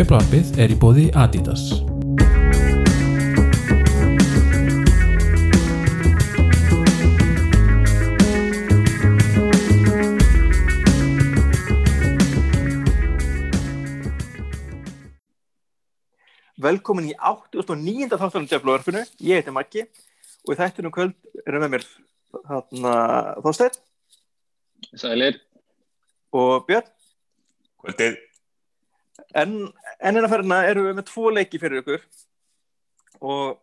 Djöflarpið er í bóði Adidas. Velkomin í 89. þáttunum Djöflarpinu. Ég heiti Maggi og í þættunum kvöld erum við mér þarna Þorstein Sælir. og Björn. Kvöldið, En ennina ferðina erum við með tvo leiki fyrir ykkur og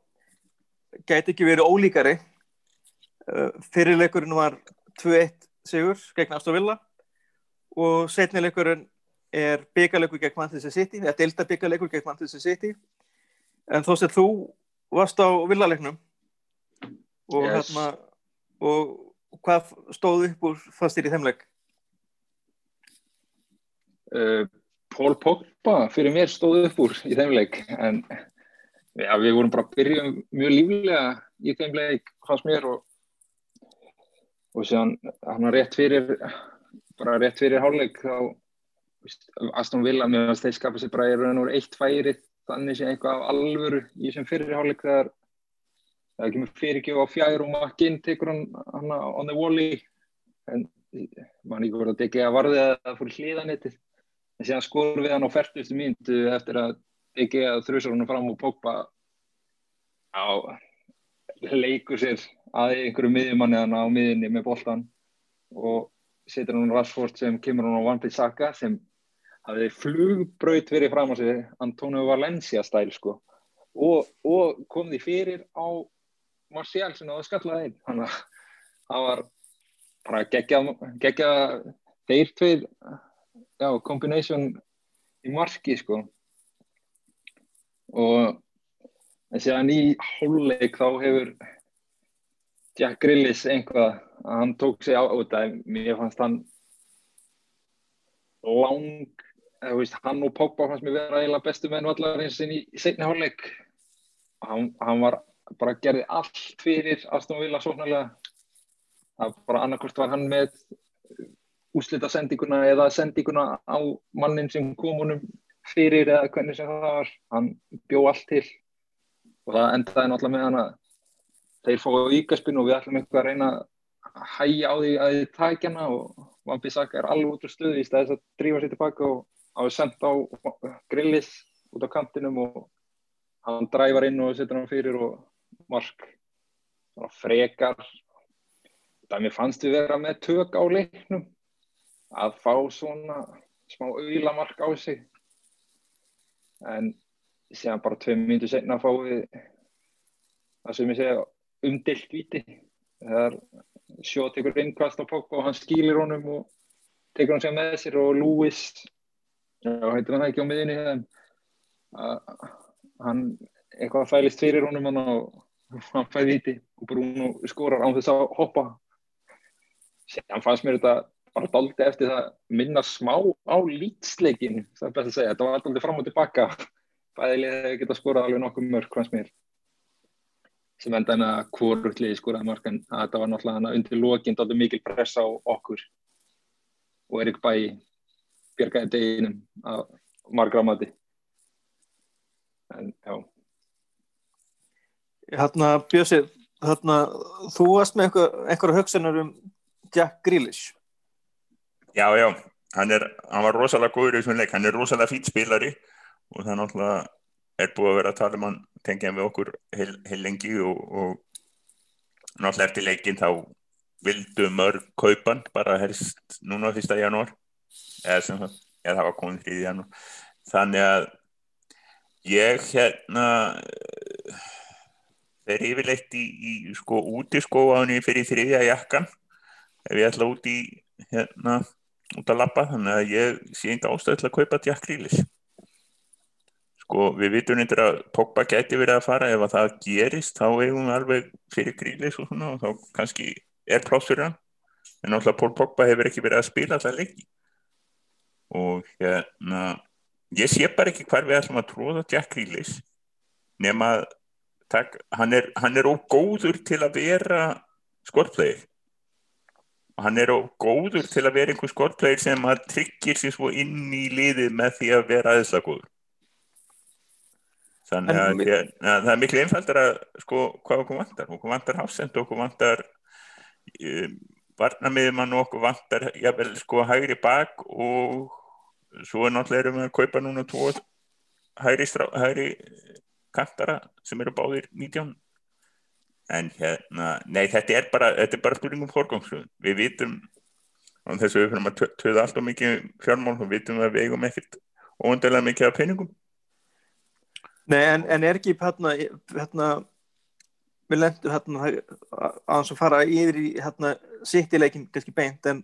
gæti ekki verið ólíkari. Uh, Fyrir leikurinn var 2-1 sigur gegn Aston Villa og setni leikurinn er byggarleikur gegn Manchester City, eða delta byggarleikur gegn Manchester City. En þó sem þú varst á Villa-leiknum og, Yes. hérna, og hvað stóð upp úr fannst þér í þeim leik? Uh, Pól Pogba fyrir mér stóð upp úr í þeim leik en ja, við vorum bara að byrja mjög líflega í þeim leik hans mér og, og séðan hann rétt fyrir bara rétt fyrir hálfleik þá Aston Villa að þeir skapa sér bara í raun og eitt færi þannig sé eitthvað alvöru í sem fyrir hálfleik þegar það kemur fyrirgjöf á fjær og makkinn tekur hann hann on the volley en mann ekki voru að degja að varði að það fór í hliðanettið en síðan skorum við hann á 40. mínútu eftir að degja þrjusar hann fram og Pogba á leikur sér að einhverju miðjumanni hann á miðjunni með boltan og setur hann Rashford sem kemur hann á Van Bissaka sem hafði flugbraut verið fram á sig Antonio Valencia stæl sko og, og kom því fyrir á Martial sem það skallaði einn þannig að það var bara geggja þeir tveir já, combination í marki sko. Og en síðan í hálfleik þá hefur Jack Grillis einhvað að hann tók sig á þetta mér fannst hann lang veist, hann og Pogba fannst mér vera eiginlega bestu menn vallarins inn í setni hálfleik. Hann, hann var bara gerði allt fyrir Aston Villa sóknarlega. Það bara annarkvort var hann með úslita sendinguna eða sendinguna á mannin sem kom honum fyrir eða hvernig sem það var. Hann bjó allt til og það endaði náttúrulega með hann að þeir fóðu íkaspinn og við ætlum eitthvað að reyna að hægja á því að þið tækja hana og Vampi Saka er alveg út úr stuði í stæðis að drífa sér tilbaka og hafa sendt á grillis út á kantinum og hann dræfar inn og setur hann fyrir og mark. Frekar. Það mér fannst við vera með tök á leiknum. Að fá svona smá auðlamark á sig. En síðan bara tveim myndu senna fá við það sem ég segja umdilt viti þegar sjó tekur innkvast á Pogba og hann skýlir honum og tekur hann sér með sér og Lewis já, heitir hann ekki á miðinni hann eitthvað fælist fyrir honum og hann fæði viti og Bruno skorar án þess að hoppa. Síðan fannst mér þetta bara daldi eftir það minna smá á lýtsleikin það er best að segja, þetta var daldi fram og tilbaka bæðilega getað skorað alveg nokkuð mörg fannst mér. Sem endaði með að hvorutliði skoraði mörg en að þetta var náttúrulega hana undir lokin daldi mikil pressa á okkur. Og Erik Bæ björgaði deginum að margra mati. En já Hérna, Bjössi, hérna, þú varst með einhver, einhverja hugsanar um Jack Grealish. já, já, hann, er, hann var rosalega góður í þessum leik, hann er rosalega fýtt spilari og það náttúrulega er búið að vera að tala um hann, tengja við okkur heil, heil lengi og, og náttúrulega eftir leikin þá vildu mörg kaupan bara helst núna fyrsta janúar. Eða sem það, eða það var komin þrýði janúar. Þannig að ég hérna þeir yfirleitt í, í sko úti skóaðunni fyrir þriðja jakkan ef ég ætla út í hérna út að labba þannig að ég sé enga ástæð til að kaupa Jack Grealish. Sko við vitum eitthvað að Pogba gæti verið að fara. Ef að það gerist þá eigum við alveg fyrir Grealish og svona og þá kannski er pláss fyrir hann. En náttúrulega Pól Pogba hefur ekki verið að spila alltaf leiki. Og hérna ég sé bara ekki hvar við ætlum að tróða Jack Grealish nema að tak, hann er, hann er ógóður til að vera skortplegir hann er á góður til að vera einhver skortplegir sem að tryggir sér svo inn í liðið með því að vera aðeinslega góður. Þannig að, ég, að það er miklu einfaldar að sko hvað okkur vantar, okkur vantar hafsend okkur vantar um, varnamiðumann og okkur vantar jafnvel sko hægri bak og svo er náttúrulega erum við að kaupa núna tvo hægri, hægri kantara sem eru báðir 19 en hérna, nei þetta er bara þetta er bara spurningum forgangsröðun. Við vitum og þess að við fyrir að tö- töða allt og mikið fjármál og vitum að við eigum ekkert óundarlega mikið af peningum. Nei, en, en er ekki hérna, hérna við lendum hérna að hans að fara yfir í hérna sitt í leikin kannski beint en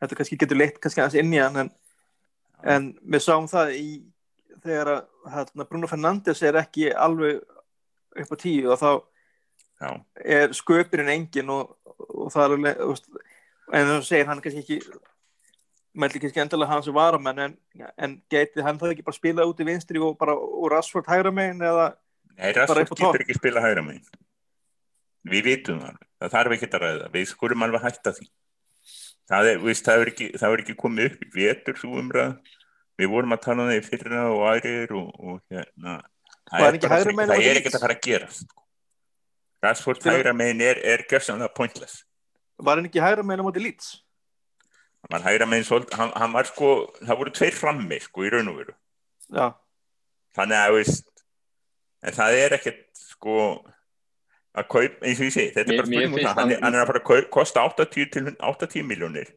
þetta kannski getur leitt kannski aðeins inn í hann en, en við sáum það í þegar að hérna, Bruno Fernandes er ekki alveg upp á tíu og þá já, er sköpurinn engin og, og það er alveg veist, en þú segir hann er kannski ekki mælti kannski endilega hans sem varamenn en, en geti hann það ekki bara spila út í vinstri og bara úr Rashford hægra megin eða nei, topp. getur ekki spila hægra megin. Við vitum það. Það þarf ekki að ræða, við skulum alveg hætta því. Það er, veist, það er ekki, það er ekki komið upp í vetur svo umræð við vorum að tala um það í fyrra og aðrir og, og hérna það er, megin á það er ekki að fara að gera sko. Rashford Fyrir- hægra megin er, er gjörsamlega pointless. Var hann ekki hægra megin á móti Leeds? Hann var hægra megin svolítið, hann, hann var sko það voru tveir frammi sko í raun og veru. Já, þannig að veist, en það er ekkert sko að kaup, eins og ég segi, þetta er Mér- bara spurning um það, hann, er- hann- hann er að fara að kaup, kosta 80 til 80 miljónir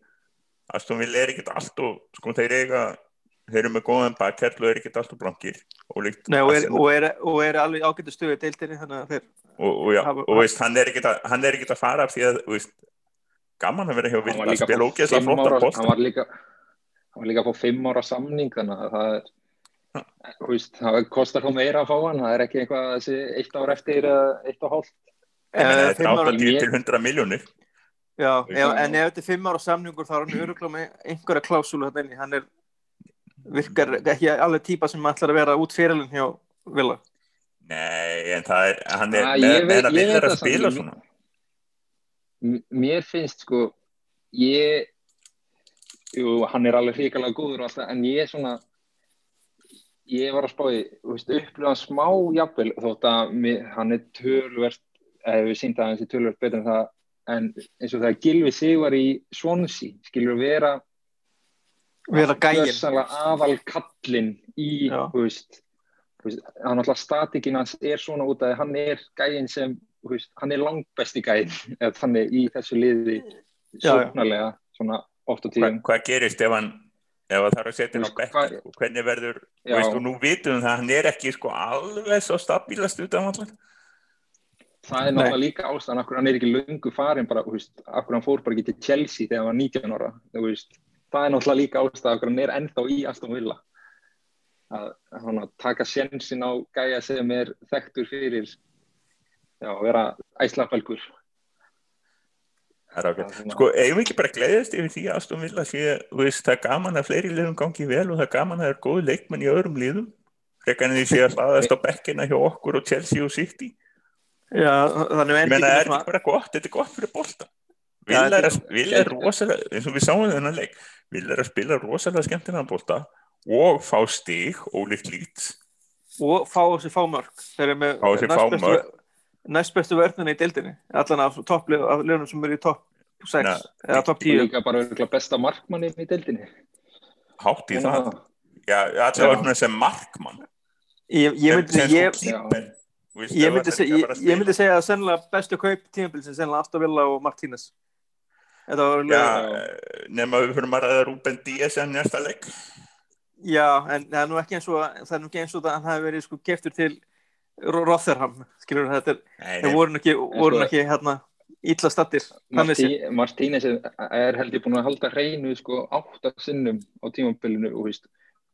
Villa er ekkert allt og sko þeir eiga þeir eru með góðan bakkærl og er ekkert allt og blankir ólíkt Nei, og, er, og, er, og er alveg ágættu stöðu í deildinni þannig að þeir og, og, já, hafa- og veist, hann er ekkert að, er að fara af því að veist, gaman að vera hjá hann var að að flottan ára- hann var líka hann var líka að fá fimm ára samning þannig að það er þú veist, það kostar þó meira að fá hann það er ekki eitthvað þessi eitt ár eftir eða eitt og hálft. Það eh, er fimm ára, 80 Mér- til 100 miljónir já, en ef þetta er fimm ára samningur þá er hann öruglega með einhverja klásúlu þarna inni, hann er virkar ekki alveg típa sem ætlar að vera út fyrirlin hjá Villa? Nei, en það er, hann er veit- með að er spila svona. Mér finnst sko ég jú, hann er alveg hrikalega góður og allt það, en ég er svona ég var að spáði upplifa hann smá jafnvel þótt að mér, hann er tölvert eða við sínt að hann er tölvert betur en það en eins og það Gilvi sig var í Swansea, skilur vera vera gægin aðal kallinn í, veist, veist hann alltaf statikinn hans er svona út að hann er gægin sem, veist, hann er langbesti gægin, eða þannig í þessu liði sóknarlega, svona oft og Hva, tíðum. hvað gerist ef hann ef það þarf að setja hann á bekk sko, hvernig verður, þú, nú vitum við það hann er ekki sko alveg svo stabilast utan allar Það er náttúrulega líka ástæðan, akkur hann er ekki löngu farin bara, veist, akkur hann fór bara ekki til Chelsea þegar hann var 19 ára, þú veist, það er náttúrulega líka ástæðan, akkur hann er ennþá í Aston Villa. Að, að hann að taka sjensin á gæja sem er þekktur fyrir, já, að vera er er svona- Sko, eigum við ekki bara að gleðast yfir því að Aston Villa sé, veist, það er gaman að fleiri liðum gangi vel og það er gaman að það er góð leikmenn í öðrum liðum. Frekar en því sé að hlaðast á bekkina hjá okkur og Chelsea og City. Já, þannig menna, það er ekki bara gott, þetta er gott fyrir er, að- Villa er rosalega, eins og við sáum þennan leik Villa er að spila rosalega skemmtilega bolta og fá stig ólíkt lít og fá þessi fá mörg þeir eru með næstbestu- næstbestu vörðina í deildinni. Allan af topplið af liðunum sem eru í topp 6 Na, eða topp Og 10 líka bara besta markmanni í deildinni. hátt í það. Já, Já. svona sem markmann. Ég, ég myndi sem, ég, sem sko ég ég, ég myndi segja að bestu kaup tímabilsin sennilega Aston Villa og Martínez þetta var Já, alveg nema við fyrir að ræða Ruben Díaz en næsta leik. Já, en það er nú ekki eins og það er nú ekki eins og það hann hafi verið sko keftur til Ro- Rotherham, skilur þetta er, nei, voru nú ekki, voru nú sko- ekki hérna illa stattir þannig sé Martí, Martínez er, held ég búin að halda hreinu sko átta sinnum á tímabilinu og,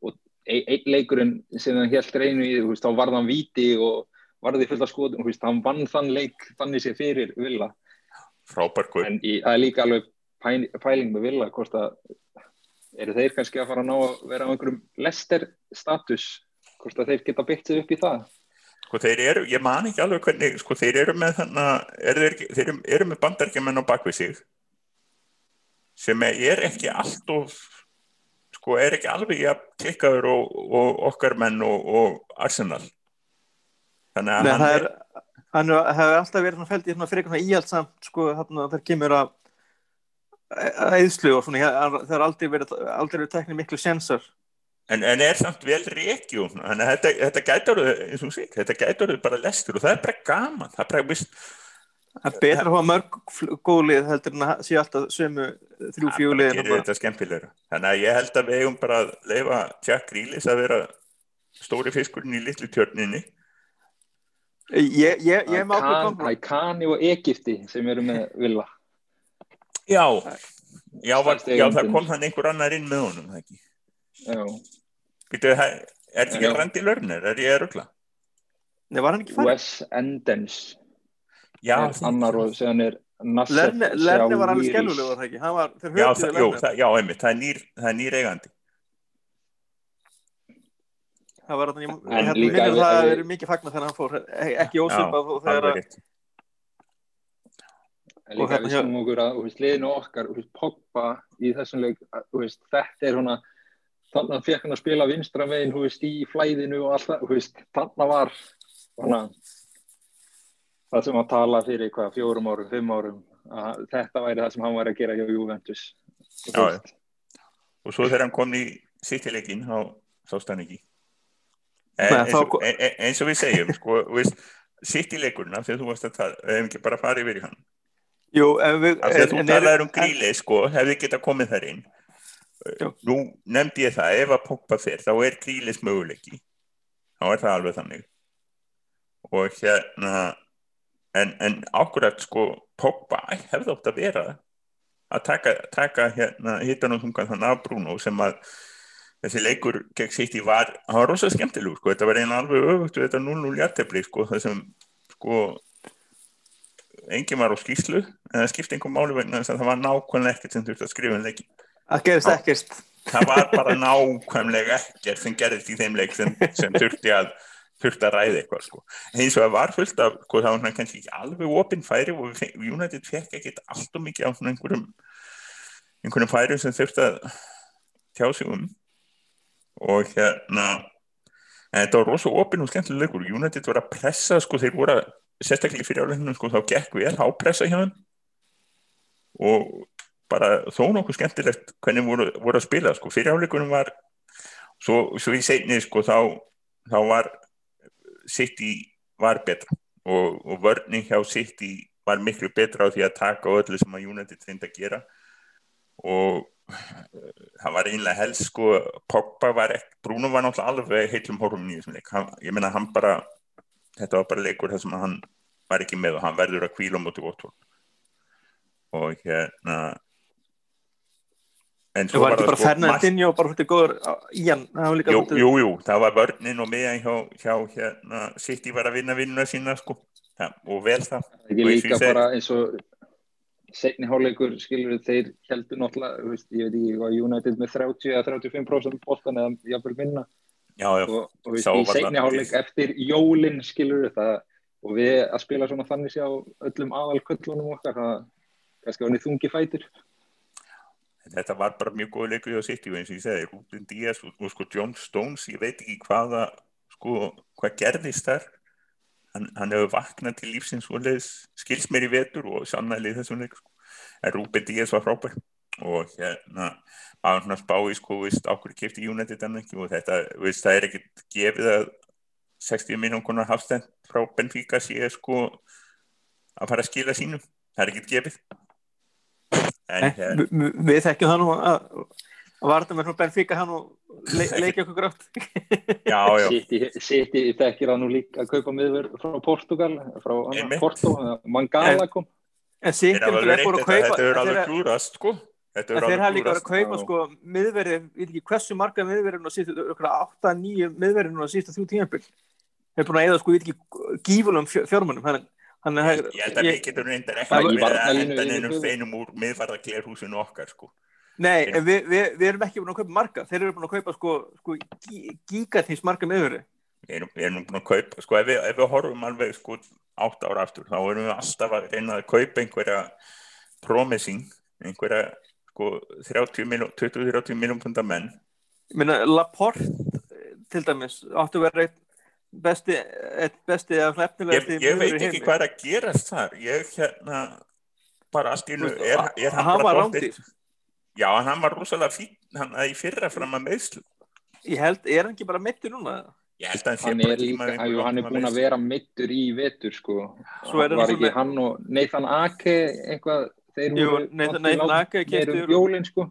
og ein, einn leikurinn sem hann held hreinu í þá varð hann víti og varði fullt af skotum hann vann þann leik þannig sé fyrir Villa frábær guð en í, það er líka alveg pæling, pæling með Villa hvort að eru þeir kannski að fara að ná að vera á einhverjum lester status? Hvort að þeir geta byggt sig upp í það? Sko þeir eru, ég man ekki alveg hvernig, sko þeir eru með þannig er þeir, þeir eru, eru með bandarkjumenn á bakvið sig sem er ekki allt og sko er ekki alveg ja, klikkaður og, og okkar menn og, og Arsenal. Þannig að Nei, hann það er, hann hefur alltaf verið fælt í fyrir íhaldsamt sko, þegar kemur að eðslu og svona, það er aldrei verið, verið teknið miklu sensor. En, en er samt vel reykjum, þannig að þetta, gætur, eins og sig, þetta gætur bara lestur og það er bara gaman, það er bara, vist, Það er betra að hafa mörg fl- góð lið heldur en að sé alltaf sömu þrjú skemmtilegra. Þannig að ég held að við eigum bara að leifa Jack Grealis að vera stóri fiskurinn í litlu tjörninni. Ég, ég, ég er með ákveð Það er Kani og Egipti sem eru með Villa. Já, já, var, já það kom þannig einhver annar inn með honum, það ekki. Já. Býtu, er þetta ekki. Randi Lörner, er ég að rugla? Nei, var hann ekki farið? Wes Endens Já, er annar og síðan er Nasser Lerni, Lerni var alveg var það ekki? Hann var, já, það, jú, Lerni. það, já, einmitt, það er nýr, það er nýr eigandi. Það var ég, En hérna líka ef- það að vera mikið fagnar þegar hann fór, e- ekki ósvipað og þegar að. En líka hérna við snúum okkur að þú veist, liðinu okkar, Pogba í þessum leik, að, þetta er svona þannig að fekk hann að spila vinstra veist, í flæðinu og allt það þú veist, þannig var svona, það sem að tala fyrir hvað, fjórum árum, fimm árum að þetta væri það sem hann væri að gera hjá Juventus. Já, og svo þegar hann kom í sittileikin þá sást hann ekki en, eins, þá og, ko- en, en- eins og við segjum sko, sittileikurna þegar þú varst að tala hefum ekki bara farið yfir í hann. Jú, við, af því að þú talaðir um gríli sko, hefði geta komið þar inn. Já. nú nefndi ég það ef að Pogba fer, þá er grílis möguleiki. Þá er það alveg þannig. Og hérna en, en ákvörðat sko Pogba hefði átt að vera að taka, taka hérna hittan og þungan þannig af Bruno sem að þessi leikur gegn sitt í var hann var rosa skemmtilegur sko, þetta var eina alveg öfugt við þetta 0-0 hjartefli sko, það sem sko enginn var á skýslu en það skipti einhver máli vegna þess að það var nákvæmlega ekkert sem þurfti að skrifa um leikin það gerist ekkert. það var bara nákvæmlega ekkert sem gerðist í þeim leik sem, sem þurfti að þurfti að ræða eitthvað sko. eins og það var fullt af, sko, það var svona kannski ekki alveg opinn færi og United fekk ekkert allt og mikið á einhverjum einhverjum færum sem þurfti að tjá sig um og hérna þetta var rosa opinn og skemmtilega leikur. United var að pressa, sko, þeir voru að sérstaklega í fyriráleiknum, sko, þá gekk vel hápressa hjá þeim. Og bara þó nokkuð skemmtilegt hvernig voru, voru að spila sko. fyriráleikunum var svo, svo í seinni sko, þá, þá var City var betra. Og, og vörning hjá City var miklu betra á því að taka á öllu sem að United reyndi að gera. Og það var einlega helst sko Pogba var ekki, Bruno var náttúrulega alveg heilum horfum í þessum leik. Hann, ég meina hann bara, þetta var bara leikur þar sem að hann var ekki með og hann verður að kvíla móti Watford. Og hérna en Það var bara sko, Fernandinho og bara fyrir góður í hann. Það var líka jú, svolítið- jú, jú, það var vörnin og miðan hjá, hjá hérna, City var að vinna vinnuna sína sko, ja, og vel það. Ekki líka bara eins og setni hálfleikur skilur þeir heldur náttúrulega, veist, ég veit ekki hvað United með 30 eða 35% bóttan eða jafnvel minna. Já, já, og, og veist, í það- hálfleik eftir jólin skilur það og við að spila svona þannig sjá öllum aðal köllunum okkar það kannski var niður þungi fætur þetta var bara mjög góð leikur hjá City og eins og ég segi, Rúbin Díaz og, og sko John Stones, ég veit ekki hvaða sko, hvað gerðist þar hann, hann hefur vaknað til lífsins og leðis skils mér í vetur og sannælið þessum leik sko. en Rúbin Díaz var frábær. Og hérna maður svona spá í sko, veist, ákveður kipti United en ekki? Og þetta, veist, það er ekkit gefið að 60 minnum konar hafstend frá Benfica sé sko að fara að skila sínum. Það er ekkit gefið. En Nei, vi- Við þekkjum það nú að að varta með Benfica hann og le, leikja okkur grátt. já, já, City, City þekkir það nú líka að kaupa miður frá Portugal frá annað, Porto, Mangala kom En City er alveg að þetta, kaupa þetta er alveg klúrast sko þeir hafa alveg líka verið að kaupa Já. sko miðverði, ég veit ekki hversu marga miðverðin og síðustu, okkur 8-9 miðverðin og síðustu þrjú tímabil. Þeir búin að eða sko, ég veit ekki gífulum fjármunum. Hann, hann er, Ég held að við getum reyndar ekki að henda höfuð. steinum úr miðvarðarglerhúsinu okkar sko Nei, en við, við, við erum ekki búin að kaupa marga. Þeir eru búin að kaupa sko, sko gigatins marga miðverði. við erum, við erum búin að kaupa, sko ef við, ef við horfum alveg sko átt ára aftur, þá erum við alltaf að reyna að kaupa einhverja promising, einhverja sko 30 miljón, 20-30 miljón pundar menn. Ég meina, Laporte til dæmis, áttu að vera eitt besti, eitt besti af Ég, hlefnilegasti ég veit miðvörður í ekki heimi. hvað er að gerast þar, ég hérna bara allt í nú, er, er hann, bara rándýr. Já, en hann var rosalega fín, hann í fyrra fram að meðslu. Ég held, er hann ekki bara mittur núna? Ég held að hann sé Hann bara er líka, jú, hann er búin að vera mittur í vetur sko. Svo er hann var ekki hann og Nathan Ake eitthvað, þeir Jú, Nathan- Ake um jólin sko.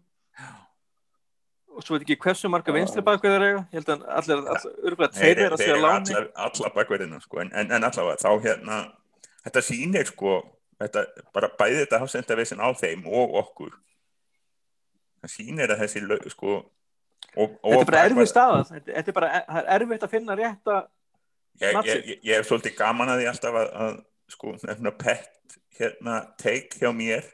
Og svo veit ekki hversu marga vinstri bakveðar eiga. Ég held að allir, allir örgulega Þeir, tveir er að segja láni. alla, alla bakverðina sko, en, en, en allavega þá hérna þetta sýnir sko þetta, bara bæði þetta hafsendavesin á þeim og okkur það sýnir að þessi lög, sko og, Þetta er bara erfið staða. Þetta er bara, er erfitt að finna rétta. ég, ég, ég, ég hef svolítið gaman að því alltaf að, að sko, nefna pett hérna take hjá mér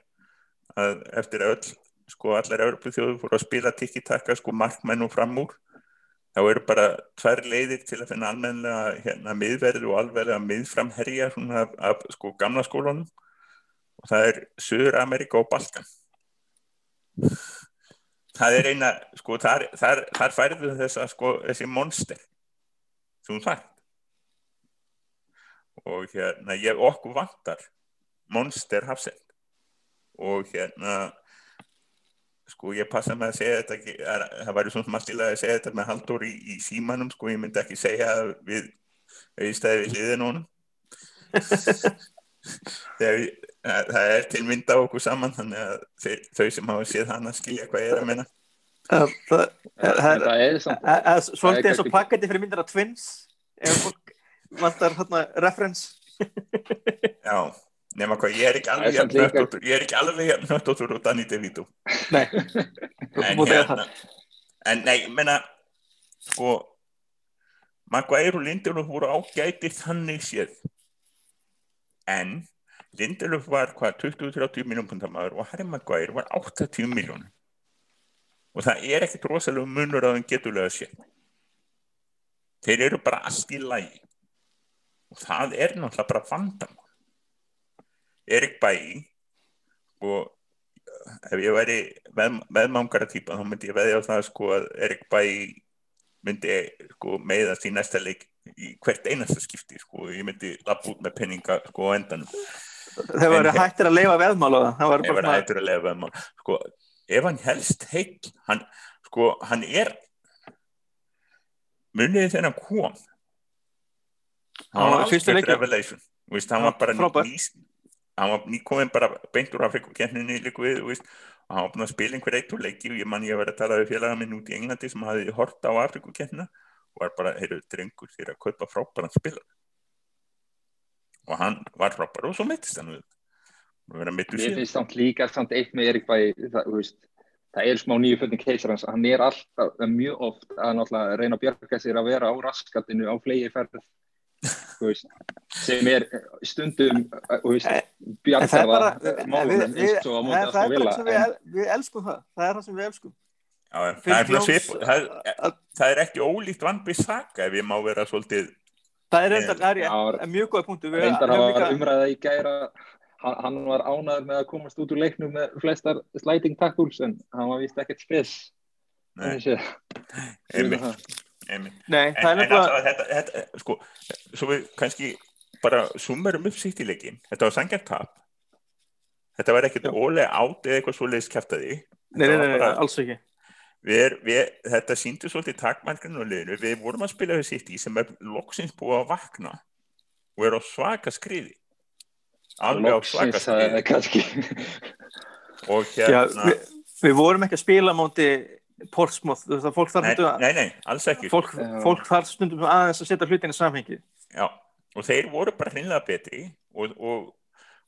að eftir öll sko allar Evroplu þjóður fóru að spila tiki-taka sko markmenn og fram úr þá eru bara tvær leiðir til að finna almennilega hérna miðverð og alveg miðframherja svona af, af sko gamla skólunum og það er Suður Amerika og Balkan það er eina sko þar, þar, þar færðu þessa sko þessi monster sem sagt og hérna ég okkur vantar monster hafsend og hérna sko ég passa með að segja þetta ekki, er, það væri svona mastilega að segja þetta með Haldur í, í símanum sko ég myndi ekki segja að við við stæði við hliðin honum. Þegar það, það er til mynd af okkur saman þannig að þeir, þau sem hafa séð hana skilja hvað ég er að menna Það, það, það, það er svolítið eins og pakketi fyrir myndina Twins ef fólk vantar hérna reference. Já, nema hvað ég er ekki alveg hnöttóttur ég er ekki alveg jafn hnöttóttur og Danny DeVito. Nei, en hérna en nei, menna sko Maguire og Lindelöf voru ágæti þannig séð. En Lindelöf var hvað 20-30 miljón pundamaður og Harry Maguire var 80 miljónum og það er ekkert rosalega munur að þeim geturlega séð. Þeir eru bara allt í lægi og það er náttúrulega bara vandamál. Erik Bæi og ef ég væri með, meðmangara típa þá myndi ég veðja á það sko að Erik Bæi myndi sko meiðast í næsta leik í hvert einasta skipti sko ég myndi lappa út með penninga sko á endanum þeir voru hættir að leifa veðmála bara hann hættur að um hann sko ef hann helst heill hann sko hann er muniði þegar hann kom. Hann var leikjum. revelation. Veist, hann var bara frábær. ný, hann var nýkominn bara beint úr Afrikukenninni líku við veist, og hann að spila einhver eitt úr leiki og ég man ég að vera að tala við félaga minn út í Englandi sem hafði hort á Afrikukennina og var bara, heyrðu, drengur þér að kaupa frábæran spila og hann var frábær og svo meittist hann Mér síðan. finnst samt líka samt eitt með Erik Bæ það, veist, það er smá nýju fötning keisar hans hann er alltaf, það mjög oft að náttúrulega reyna að bjarga sér að vera á raskatinu á flegi ferð veist, sem er stundum það það við, málum við, eins og á það móti það er bara Villa sem við, við elskum það. Það er það sem við elskum. Já, það, er svip, það, að- það er ekki ólíkt vannbið saka ef ég má vera svolítið það er reyndar, það er en mjög góða punktu við reyndar að var líka- umræða í gæra hann, hann var ánæður með að komast út úr leiknum með flestar sliding tackles en hann var vist ekkert spes. Nei. Einmitt, einmitt. Nei, En, það er en nefnilega alltaf þetta, þetta, sko, svo við kannski bara summerum upp sitt í leikin þetta var sangjart tap. Þetta var ekkert ólega átt eða eitthvað svoleiðis kæftaði Nei, nei, nei, nei, bara- alls ekki við, er- við, þetta síndi svolítið takmarkinu og liðinu, við vorum að spila við sitt í sem er loksins búið að vakna og er á svaka skriði. Alveg á svaka skriði. kannski og Já, hérna við, við vorum ekki að spila á móti Portsmouth, þú veist að fólk þarf nei, stundum að nei, nei, alls ekki. Fólk, fólk þarf stundum aðeins að setja hlutin í samhengi. Já, og þeir voru bara hreinlega betri og, og,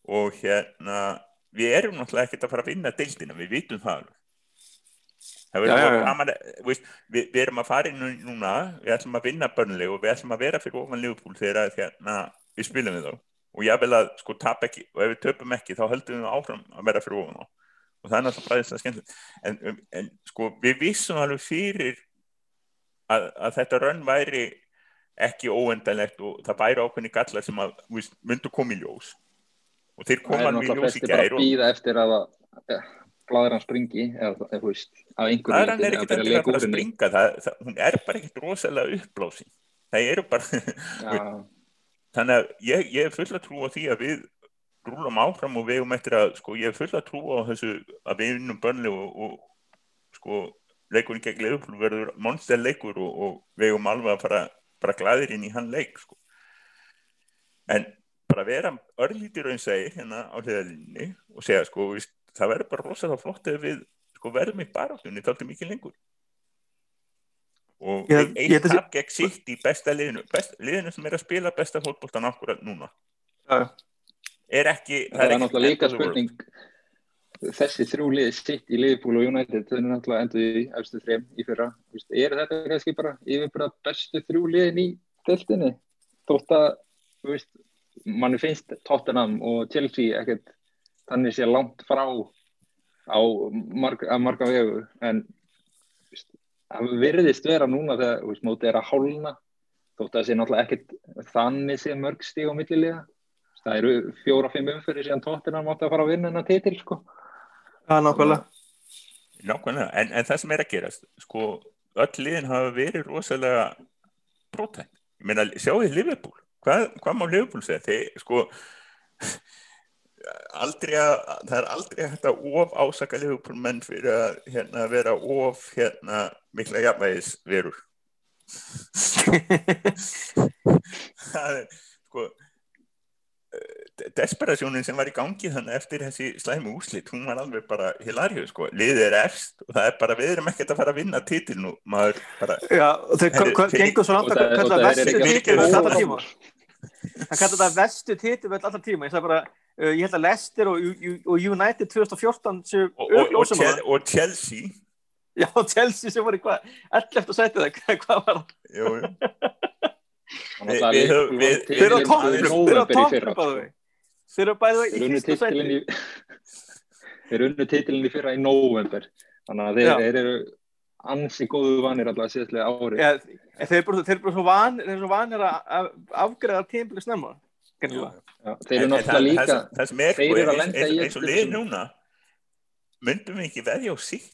og hérna við erum náttúrulega ekkert að fara að vinna deildina, við vitum það alveg. Það Já, gaman veist, við, við erum að fara inn núna við ætlum að vinna börnleg og við ætlum að vera fyrir ofan Liverpool þegar að, hérna, við spilum við þá. Og ég vil að sko tap ekki og ef við töpum ekki þá höldum við áfram að vera fyrir ofan þá. Og það er náttúrulega bara þess að skemmt en, um, en sko við vissum alveg fyrir að, að þetta rönn væri ekki óendanlegt og það væri ákveðni gallar sem að þú veist, myndu koma í ljós. Og þeir Það koma er alveg í náttúrulega ljós í flesti bara gær að og býða eftir að bláður hann springi eða þú veist, það er ekkert að að að springa það, það, hún er bara ekkert rosalega uppblásin. Það eru bara Já, þannig að ég, ég er full að trúa því að við rúlum áfram og við um eftir að sko, ég er full að trúa á þessu að við vinnum bönni og, og sko, leikurinn gegn Leifupúl verður monster leikur og, og við um alveg að fara bara glæðir inn í hann leik sko. en bara vera örlítir og einn segir hérna á hliðalinni og segja sko, víst, það verður bara rosalega flott ef við sko, verðum í baráttunni þáttu mikið lengur. Og Ég- ég held að tap gegn sitt í besta liðinu best, liðinu sem er að spila besta fólkbóltan akkurat núna. Já, já. er ekki það er ekki náttúrulega líka spurning þessi þrjú lið sitt í Liverpool og United þau eru náttúrulega endur í efstu þrem í fyrra. Er þetta kannski bara yfirbara bestu þrjú liðin í deltinni þótt að manni finnst Tottenham og Chelsea ekkert þannig sé langt frá á marg, að marga vegu en það virðist vera núna þegar þú veist, mótið er að hálna þótt að það sé náttúrulega ekkert þannig sé mörg stíg á millilega það eru fjóra-fimm umfyrir síðan Tottenham átti að fara að vinna hennar titil sko. Það er nákvæmlega. Nákvæmlega, en, en það sem er að gerast sko, öll liðin hafa verið rosalega prótækt, ég meina sjáu þið Liverpool, hvað, hvað má Liverpool segja, þeir sko aldrei að, það er aldrei hægt að of ásaka Liverpool menn fyrir að hérna, vera of hérna, mikla jafnvægis verur það er sko desperasjónin sem var í gangi þannig eftir þessi slæmi úslit hún var alveg bara hilarju sko. Liðið er efst og það er bara við erum ekkert að fara að vinna titil nú maður bara. Já, fyrir- gengur svo langt að það- kalla það er vestu alveg alltaf tíma. Hann kallar það vestu titilvöld alltaf tíma. Ég sagði bara, uh, ég held að Leicester og, og, og United 2014 séu og, og, og, og Chelsea. Já, Chelsea sem var í hvað 11. sætið það, hvað var það? að Þeir eru á toppnum, í þeir eru á toppnum Þeir eru bæðið í unnu sætið í Þeir unnu titilinn í fyrra í nóvember. Þannig að þeir, þeir eru ansi góðu vanir allavega síðastlega ári Já, þeir eru eru svo, eru vanir að að afgreða tímpili snemma þeir eru náttúrulega líka það, sem er sko, að eins, í og einhverjum lið sem- núna myndum við ekki veðja á sitt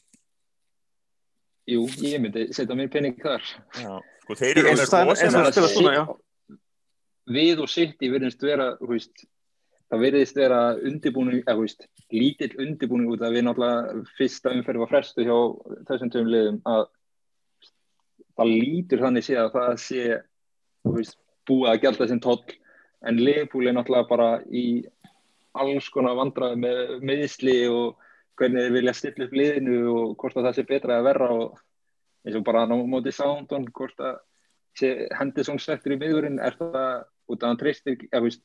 Jú, ég myndi setja mér penning þar. Sko, þeir Í eru og já. Við og City virðist vera þú veist, það virðist vera undibúning, eða veist, lítill undibúning út af við náttúrulega fyrsta umferð var frestu hjá þessum tveim liðum að það lítur þannig sé að það sé veist, búið að gælda þessum toll en Liverpool er náttúrulega bara í alls konar vandraði með meðisli og hvernig þeir vilja stilla upp liðinu og hvort að það sé betra að verra og eins og bara á móti Soundon hvort að sé Henderson settur í miðurinn er það út af hann treystir ekki, eða, veist,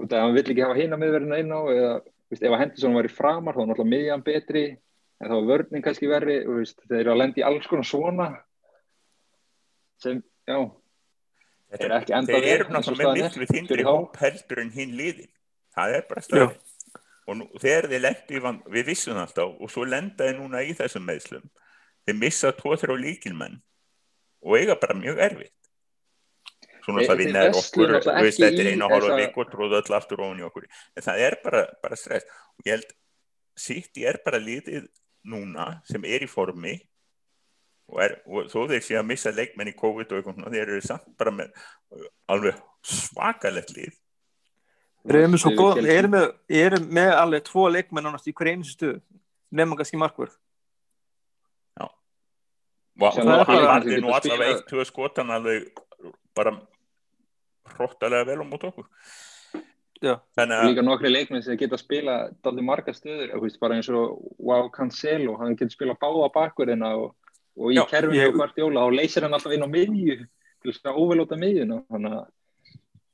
út af hann vill ekki hafa hina miðverðina inn á eða þú veist, ef að Henderson væri framar þá er náttúrulega miðjan betri en þá er vörning kannski verri veist, þeir eru að lenda í alls konar svona sem, já, Þetta- er ekki enda þeir vel eru náttúrulega með miklu þindri fyrir þá. hóp heldur en hinn liðin. Það er bara stað og nú, þegar þeir lendu í vand við vissum alltaf og svo lenda þeir núna í þessum meðslum þeir missa tvo þrjá líkilmenn og eiga bara mjög erfitt. Svona Þeir- það þeir vinna er versluðu okkur þú veist, þetta er einu hálfa viku og tróðu öll aftur ofan í okkur. En það er bara, bara stress. Og ég held City er bara liðið núna sem er í formi og, er, og þó þeir sé að missa leikmenn í COVID og eitthvað þeir eru samt bara með alveg svakalegt lið Þeir eru með svo Við góð, Chelsea. þeir eru með, eru með alveg tvo leikmenn ánast í hver einu stuð nefnum kannski markvörð og Sem það er hann varði nú spilað- eitt, tvö skotan alveg bara hróttalega vel á mót okkur Já. þannig og að líka nokkri leikmenn sem geta spila daldi marga stöður, bara eins og Wow Cancelo, hann getur spila báða bakverðina og, og í Já, kerfinu ég- og hvert jóla og leysir hann alltaf inn á miðju til þess að óvelóta miðjuna þannig að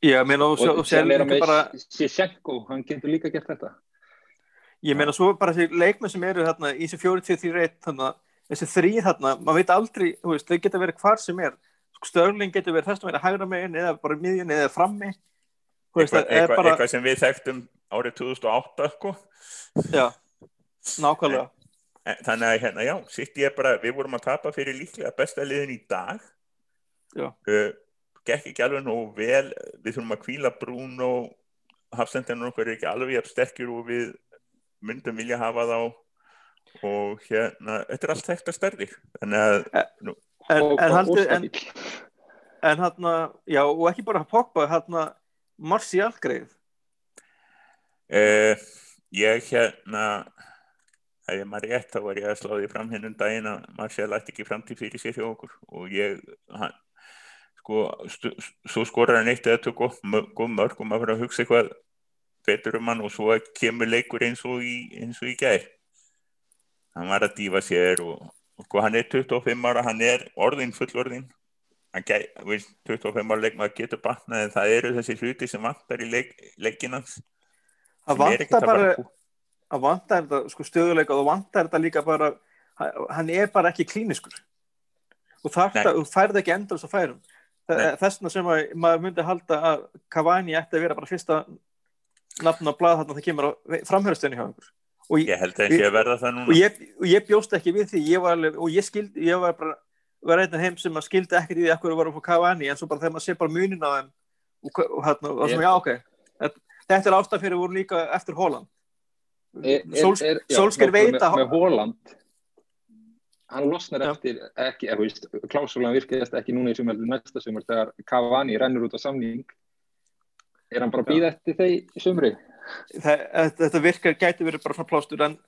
Ég meina og, og, og og sér er hann bara með Sissenko, hann getur líka gert þetta. Ég meina svo bara þessi leikmenn sem eru þarna í þessi 43-31 þarna þessi þrýr þarna, maður veit aldrei þú veist, þau geta verið hvar sem er. Störling getur verið þess að vera hægra megin eða bara miðjun eða frammi. Þú veist, eitthvað, er eitthvað, bara eitthvað sem við þekktum árið 2008 sko. já, nákvæmlega þannig að hérna, já, sitt ég bara við vorum að tapa fyrir líklega besta liðin í dag. Já. uh, gekk ekki alveg nógu vel. Við þurfum að kvíla brún og hafsendinu okkur er ekki alveg sterkir og við myndum vilja hafa þá. Og hérna, þetta er allt þekkt að stærði þannig að nú, en, Og- en, og en, en hérna, já, og ekki bara Pogba, hérna, Martial greið. eh, ég hérna ef ég maður rétt þá var ég að slá því fram hennum daginn að Marcial ætti ekki framtíð fyrir sér hjá okkur. Og ég hann, sko, stu, svo skorar hann eitt eða góð mö- góð mörg og maður fyrir að hugsa eitthvað betur um hann og svo kemur leikur eins og í, eins og í gær. Hann var að dífa sér og, og sko hann er 25 ára, hann er orðin fullorðin hann gæ, veist, 25 ára leikmaður getur batnað en það eru þessi hluti sem vantar í leik, leikinans Það vantar bara, að vantar þetta, sko, stöðuleika og það vantar þetta líka bara, hann er bara ekki klíniskur. Og færði ekki þess að færum. Þessna sem að maður myndi halda að Cavani ætti að vera bara fyrsta nafn á blað þarna það kemur á framhörastöðinu hjá einhver. Og ég, ég og ég, og ég bjóst ekki við því ég var og ég skildi, ég var bara var einn af þeim sem skildi ekkert í því að vera að fá Cavani, en svo bara þegar maður sé bara munin á þeim og, og, hérna, og svona, Ég- já, ok þetta, er ástæð fyrir voru líka eftir Holland Solskjær veit að með Hóland hann losnar Já. eftir ekki, eða, veist, klásulan virkast ekki núna í sumar næsta sumar þegar Cavani rennur út á samning. Er hann bara að býða eftir þeir í sumri? Það, þetta virkar gæti verið bara svona plástur en,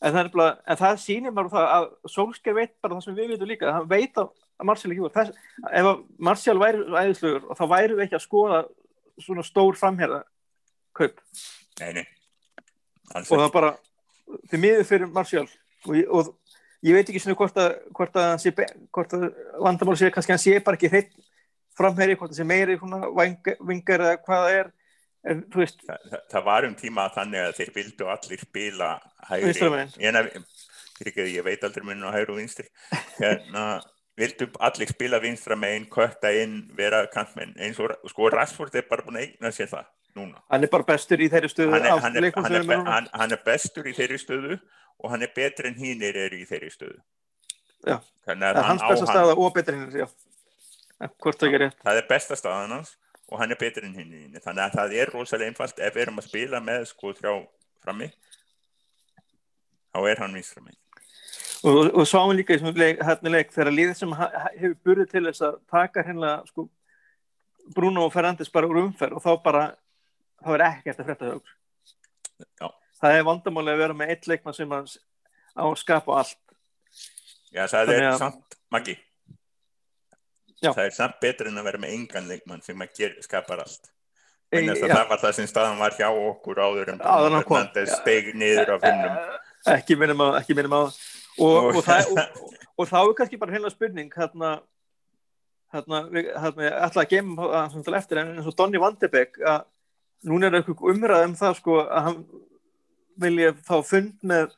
en, það, bara, en það sýnir bara það að Solskjær veit bara það sem við veitum líka. Hann veit að Martial ekki voru Þess, ef að Martial væri æðislegur og þá væri við ekki að skoða svona stór framherða kaup nei, nei. Og það bara þið miður fyrir Martial. Og, og ég veit ekki svona hvort að, hvort að, sé hvort að vandamál sé kannski hann sé bara ekki hreitt framherri, hvort það sé meiri vingar eða hvað það er. En veist, Þa, það, það var um tíma þannig að þeir vildu allir spila hægri. Ekki að ég veit aldrei munum á hægri og vinstri. Hérna vildu allir spila vinstra megin, kötta inn vera kantmenn, eins og sko Rashford er bara búin að eigna sér það núna. Hann er bara bestur í þeirri stöðu hann er, hann, er, hann, er, be- hann, hann er bestur í þeirri stöðu og hann er betri en hínir eru í þeirri stöðu. Já. það að er hann hans á besta hann staða og já. En hvort það er það er besta staðan hans og hann er betri en hinn þannig að það er rosalega einfalt. Ef við erum að spila með sko þrjá frammi þá er hann vinstra megin. Og, og sáum líka í þessum leik, hérna leik þegar liðið sem hefur burðið til þess að taka hérna sko Bruno Fernandes bara úr umferð og þá bara þá er ekkert að frétta okkur Já. það er vandamáli að vera með eitt leikmann sem að, á að skapa allt Já, það er að- samt, Maggi Já. það er samt betur en að vera með engan leikmann sem að ger, skapar allt en já. það var það sem staðan var hjá okkur áður en kom. Fernandes steig niður af hinnum ekki minnum að, ekki minnum að og, Og- það, og, og þá er kannski bara heila spurning hérna hérna, hérna ég ætla að það til eftir en eins og Donny Van de Beek að núna er eitthvað umræð um það sko að hann vilja fá fund með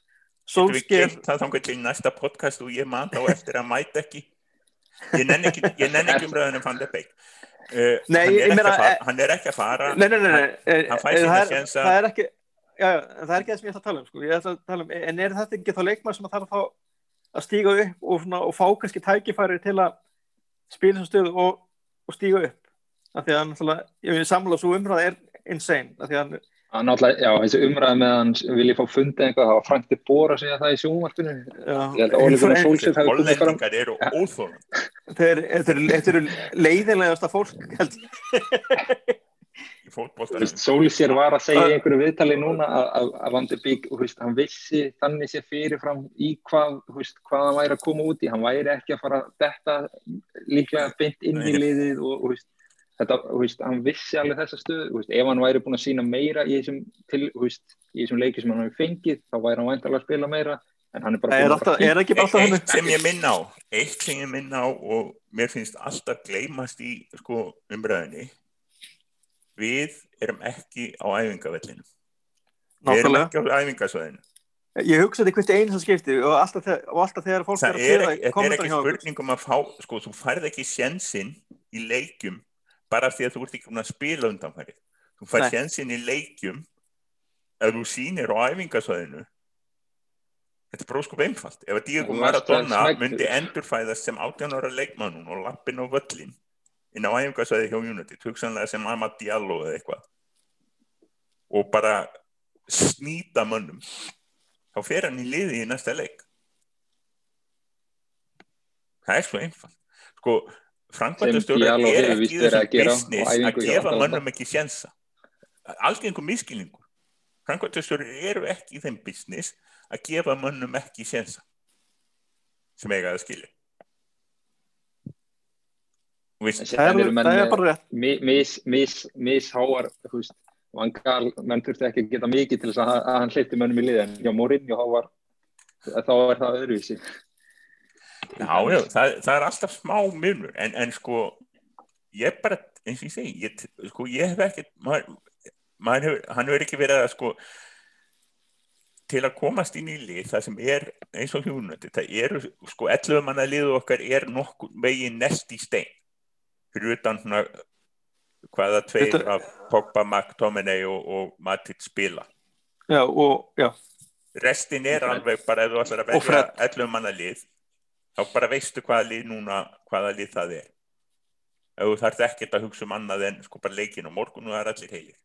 geimt það þangað til næsta podcast og ég man þá eftir að mæta ekki? Ég nenni ekki, ekki umræðinu Van de Beek uh, Nei, hann, er ekki meina, að fara, hann ekki að fara. nei, nei, nei, hann eh, það, er, sénsa. það er ekki já, já, en það er ekki það sem ég ætla að tala um sko. ætla að tala um, en er þetta ekki þá leikmann sem að þarf þá að stíga upp og, svona, og fá kannski tækifæri til að spila þessu stöðu og, og stíga upp? Af því að náttúrulega, ég vil samla svo umræða er insane að hann, já, þessi umræði með hann vil ég fá fundið eitthvað, það var Frank de Boer að segja það í sjónvarpinu. Ég held að Ole Gunnar Solskjær hafi komið fram. Hollendingar eru þeir, þeir eru leiðilegasta fólk held ég. Solskjær var að segja í einhverju viðtali núna að, að, að Van de Beek, hann vissi þannig sér fyrirfram í hvað, veist, hvað hann væri að koma út í, hann væri ekki að fara þetta líklega beint inn í liðið og, og veist, þetta, þú veist, hann vissi alveg þessa stöðu, þú veist, ef hann væri búin að sína meira í þessum, til, þú veist, í þessum leiki sem hann hafi fengið, þá væri hann væntalega að spila meira, en hann er bara er, búinn að alltaf, er ekki bara alltaf hann eitt sem ég minna á eitt sem ég minna á og mér finnst alltaf gleymast í sko, umræðinni við erum ekki á æfingavellinu við erum nákvæmlega. ekki á æfingasvæðinu. Ég hugsaði hvert einu sem skipti og alltaf, og alltaf þegar fólk það er er, að ekki- þetta er kommentar ekki hjá okkur. spurning um að fá sko, þú færð ekki sjensinn í leikjum bara því að þú ert ekki búin að spila undanfærið þú færð Nei. sjensinn í leikjum ef þú sýnir á æfingasvæðinu. Þetta er bróðskup einfalt. Ef að Diego að Maradona myndi endurfæðast sem 18 ára leikmannun og lappin á völlin inn á æfingarsvæði hjá United, hugsanlega sem Amad Diallo eða eitthvað og bara snýta mönnum þá fer hann í liði í næsta leik. Það er svo einfalt. Sko, framkvæmdastjórar er ekki í þessu business að gefa mönnum ekki sjensa algjörngum miskilningur framkvæmdastjórar eru ekki í þeim business að gefa mönnum ekki sjensa sem eiga að skilja. Það er, er bara rétt. vangal, menn þurfti ekki að geta mikið til þess að, að hann hleypti mönnum í liðan hjá Mourinho var, þá er það öðruvísi Já, já, það, það er alltaf smá munur en, en sko ég bara, eins og ég segi ég, sko ég hef ekki maður, maður hef, hann hefur ekki verið að sko til að komast inn í lið það sem er eins og hjúnandi það eru sko 11 manna liðu okkar er nokkur veginn nest í stein fyrir utan svona hvaða tveir Þetta... af Pogba, McTominay og, og Matit spila. Já og já. Restin er alveg bara ef þú ætlar að velja 11 manna lið þá bara veistu hvaða lið núna hvaða lið það er. Ef þú þarf ekkert að hugsa um annað en sko bara leikin og morgun og það er allir heilir.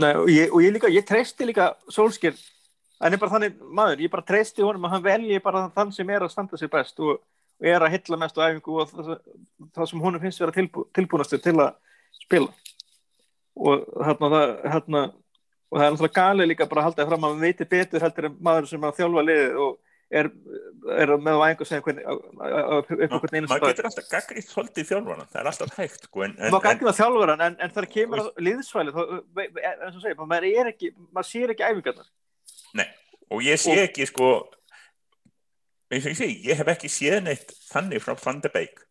Nei og ég, og ég líka ég treysti líka Solskjær en ég bara þannig maður, ég bara treysti honum að hann velji bara þann sem er að standa sér best og, og er að hitla mest á æfingu og það, það sem honum finnst vera tilbú, tilbúinastur til að spila. Og hérna það hérna, og það er náttúrulega galið líka bara að halda fram að hann veitir betur heldur en maður sem að þjálfa liðið og er, er með að einhver segja hvernig maður Ma, getur alltaf gaggrið svolítið þjálfvara það er alltaf hægt sko, en, maður gaggrið þjálfvara en, en það kemur að eins og segja, maður er ekki maður sér ekki æfingarnar. Nei, og ég sé og, ekki sko ég segi, ég hef ekki séð neitt þannig frá Van de Beek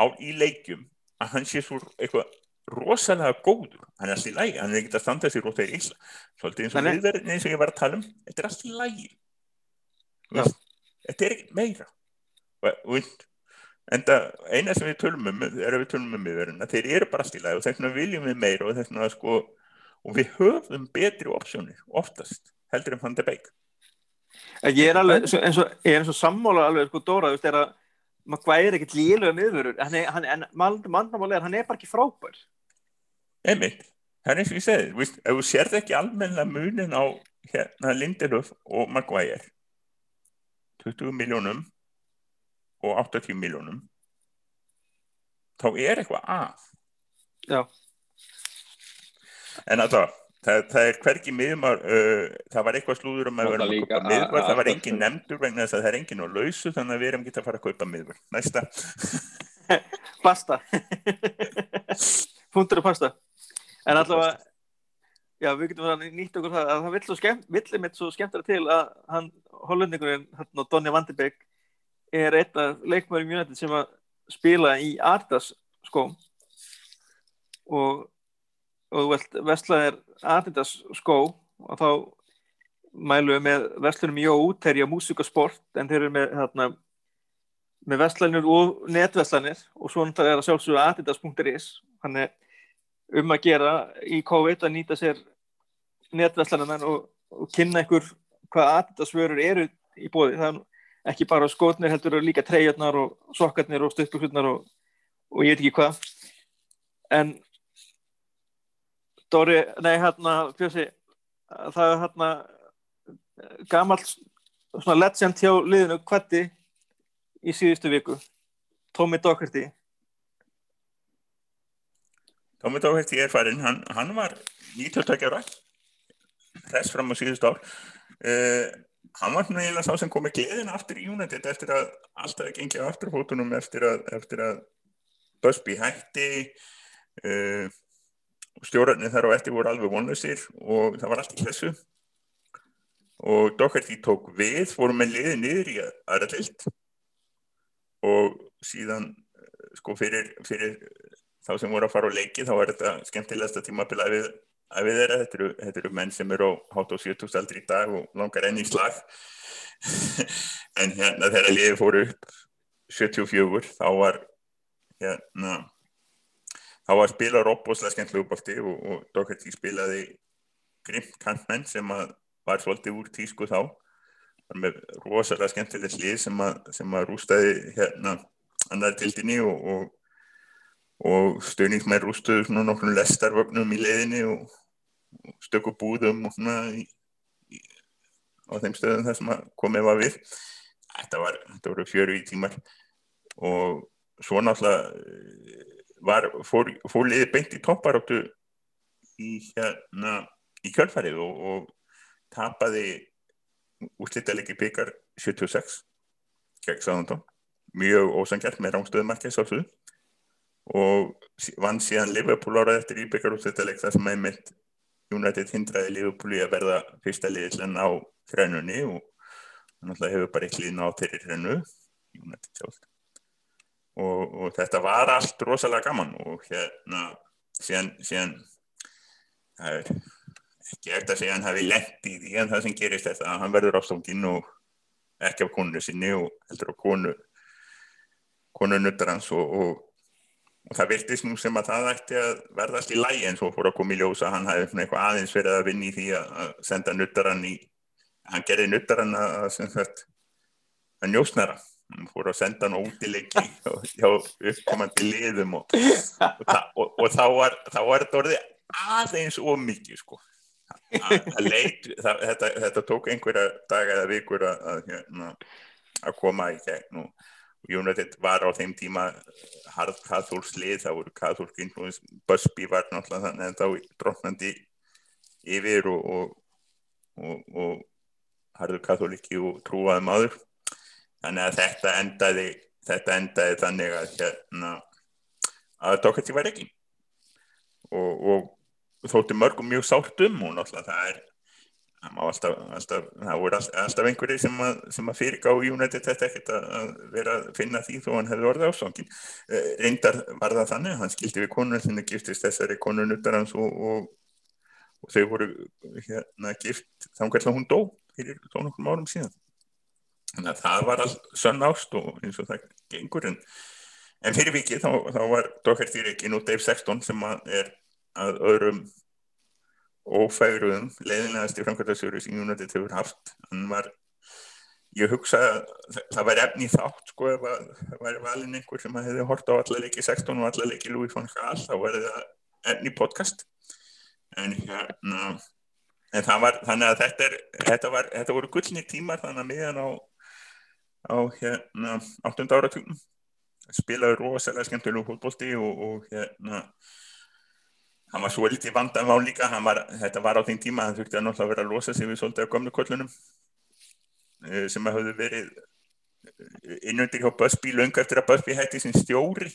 á í leikjum að hann sé svo eitthvað rosalega góður, hann er alltaf í lægi hann er ekkert að standa sér út þegar ísla svolítið eins og viðverðin eins og ég var að tala um þetta er alltaf í lægi þetta er ekki meira. En það eina sem við tölum um er að við tölum um yfirverðina þeir eru bara stílaði og þess vegna viljum við meira og þess vegna sko og við höfum betri opsjónir oftast heldur en fann það beig ég er alveg eins og, og sammála alveg sko Dóra þú veist er að maður hvæðir ekkert líluga miðvörur en mannamáli er hann er bara ekki frábær. Einmitt. Það er eins og ég segi, ef þú sérð ekki almenna munin á hérna Lindelöf og Maguire 20 miljónum og 80 miljónum þá er eitthvað að. Já. En að það það, það er hverki miðmar uh, það var eitthvað slúður um að vera að kaupa miðvar það var engin nefndur vegna þess að það er engin og lausu þannig að við erum getið að fara að kaupa miðvar næsta. Pasta. Fundur og pasta. En allavega Já, við getum að nýta okkur það að það vill, skemmt, vill mitt svo skemmtara til að hann, hollendingurinn, hérna, Donny Vandebæk er eitt af leikmæri mjög sem að spila í Ardas skó og, og vestlaðir Adidas skó og þá mælum við með vestlunum Jó útherja músík og sport en þeir eru með hérna, með vestlanir og netvestlanir og svo náttúrulega er að sjálfsögja adidas.is hann er um að gera í COVID að nýta sér netvæslanarnar og, og kynna ykkur hvað aðdasvörur eru í bóði það er ekki bara skotnir heldur líka treyjarnar og sokkarnir og stöðbúrkurnar og, og ég veit ekki hvað. En Dóri, nei hérna fjósi, það er hérna gammal svona legend hjá liðinu hverti í síðustu viku. Tómi Dókerti Tómi Dókerti er farin, hann, hann var 19 ára þess fram á síðust ár. Uh, hann var náttúrulega sá sem kom með gleðin aftur í United eftir að alltaf gengið aftur fótunum eftir að, eftir að Busby hætti. Uh, stjórnarnir þar á eftir voru alveg vonlausir og það var allt í þessu. Og Doherty tók við fórum með liði niður í aðra tilt og síðan sko fyrir, fyrir þá sem voru að fara á leiki þá er þetta skemmtilegast að tíma að bila við við erum, þetta eru, þetta eru menn sem eru á hátt og 70 aldri í dag og langar enn í slag. En hérna þegar liðið fóru upp 74 þá var hérna þá var spilar opbúslega skemmtilega uppálti og, og Doherty spilaði grimt kantmenn sem að var svolítið úr tísku þá. Með rosalega skemmtileg slið sem að, sem að rústaði hérna annar tildinni og, og, og stöðningsmenn rústuðu svona nokkur lestarvögnum í leiðinni og stöku búðum og svona í, í, á þeim stöðum þar sem komið var við. Þetta, var, þetta voru fjöru í tímar. Og svo náttúrulega fór, fór liði beint í topparáttu í hérna í kjölfarið og, og tapaði útlítalegi byggar 76 gegn Sáðantón mjög ósangjart með rángstöðumarkið sálsögðu og vann síðan Liverpool árað eftir íbyggar útlítaleg þar sem einmitt United hindraði Liverpool í að verða fyrsta liðislega á hrennunni og náttúrulega hefur bara ekki líðin á þeirri sjálf og, og þetta var allt rosalega gaman og hérna síðan, síðan það er ekki eftir að segja hann hafi lett í því en það sem gerist þetta að hann verður ástofnginn og ekki af konu sinni og heldur á konu konu nuttar hans og, og, og það virtist nú sem að það ætti að verða allt í lægi en svo fór að koma í ljós að hann hafi eitthvað aðeins verið að vinni í því að senda nuttar hann í hann gerði nuttar hann að, að, að njósnara hann fór að senda hann útileggi hjá uppkomandi liðum og, og, og, og þá var þetta orðið aðeins of mikið sko. Að leit, það, þetta, þetta tók einhverja daga eða vikur að, að, hérna, að koma í gegn og United var á þeim tíma harð kathólslið, það voru kathólskinn Busby var náttúrulega þannig en þá drotnandi yfir og, og, og, og harður katholiki og trúaði maður. Þannig að þetta endaði þetta endaði þannig að hérna að Doherty var ekki. Og þótti mörgum mjög sátt um og náttúrulega það er það, alltaf, alltaf, það voru alltaf, alltaf einhverju sem að, að fyrirgá í United þetta ekkert að vera að finna því þó hann hefði orðið ásangin eh, reyndar var það þannig, hann skildi við þannig að giftist þessari konur nuttar hans og, og, og þau voru hérna gift þannig að hún dó fyrir þó nokkur árum síðan. Þannig að það var all sönn ást og eins og það gengur. En, en fyrir vikið þá, þá var Doherty Rekin og Dave Sexton sem er að öðrum ófæruðum leiðinlegast í framkvæmtasjóru sem United hefur haft hann var, ég hugsa það var efni þátt sko ef það væri valin einhver sem hefði hort á allarleiki 16 og allarleiki Louis von Gaal þá var það efni podcast en hérna en var, þannig að þetta er þetta, var, þetta voru gullni tímar þannig að miðan á á hérna 8. áratugum spilaði rosalega skemmtilegu fólkbólti og, og hérna hann var svo litið vandan á líka var, þetta var á þeim tíma, hann þurfti að náttúrulega vera að losa sig við svolítið á gömlu kollunum eh, sem að hafði verið eh, innundir hjá Busby lunga eftir að Busby hætti sin stjóri.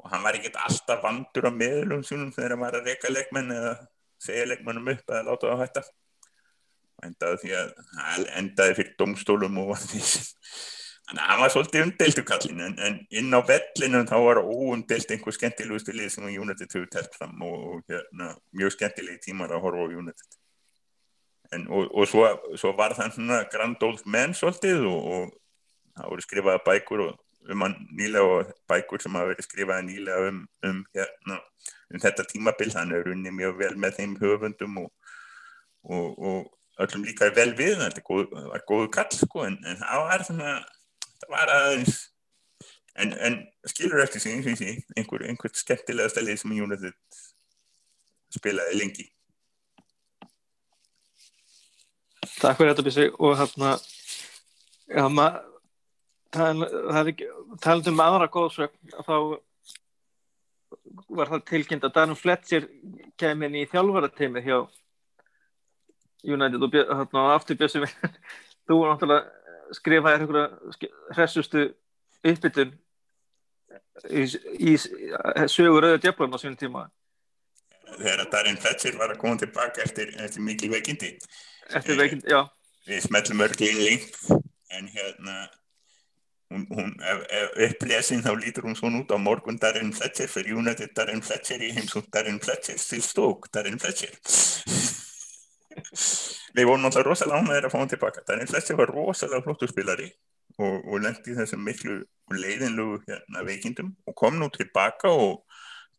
Og hann var ekkert alltaf vandur á meðlum sínum þegar hann var að reyka leikmenn eða segja leikmennum upp eða láta það að hætta. Endaði endaði fyrir domstólum og því Þannig að hann var svolítið umdeltu kallin en, en inn á vellinu þá var óumdelt einhver skemmtilegustu lið sem United hefur telt fram og, og hérna, mjög skemmtilegi tímar að horfa á United. En, og, og svo, svo var það svona grand old man svolítið og, og það voru skrifaða bækur um hann nýlega og bækur sem hafa verið skrifaða nýlega um, um, hérna, um þetta tímabill. Hann er unni mjög vel með þeim höfundum og öllum líka vel við, þetta var góðu kall sko en, en það var svona það var aðeins en, en skilur eftir sig eins og því einhver, einhvert skemmtilega stælið sem United spilaði lengi? Takk fyrir þetta Bísi og hérna ja, það er ekki talandum með aðra góðsögn þá var það tilkynnt að Danum Fletcher kemur inn í þjálfarateimi hjá United og hérna, aftur við þú var náttúrulega skrifaði einhverja hressustu uppbytun í, í, í sögur auðvitað djöflum á svonum tíma. Þegar Darin Fletcher var að koma tilbaka eftir, eftir mikil veikindi. Eftir veikindi, já. Við smellum örgli í link en hérna hún, hún, ef, ef upplesin þá lítur hún svona út á morgun Darin Fletcher fyrir United Darin Fletcher í heimsótt Darin Fletcher til stók Darin Fletcher við vorum alltaf rosalega ánæðir að fá hann tilbaka. Þannig að flesti var rosalega flottu spilari og, og lendi þessum miklu leiðinlu hérna, veikindum og kom nú tilbaka og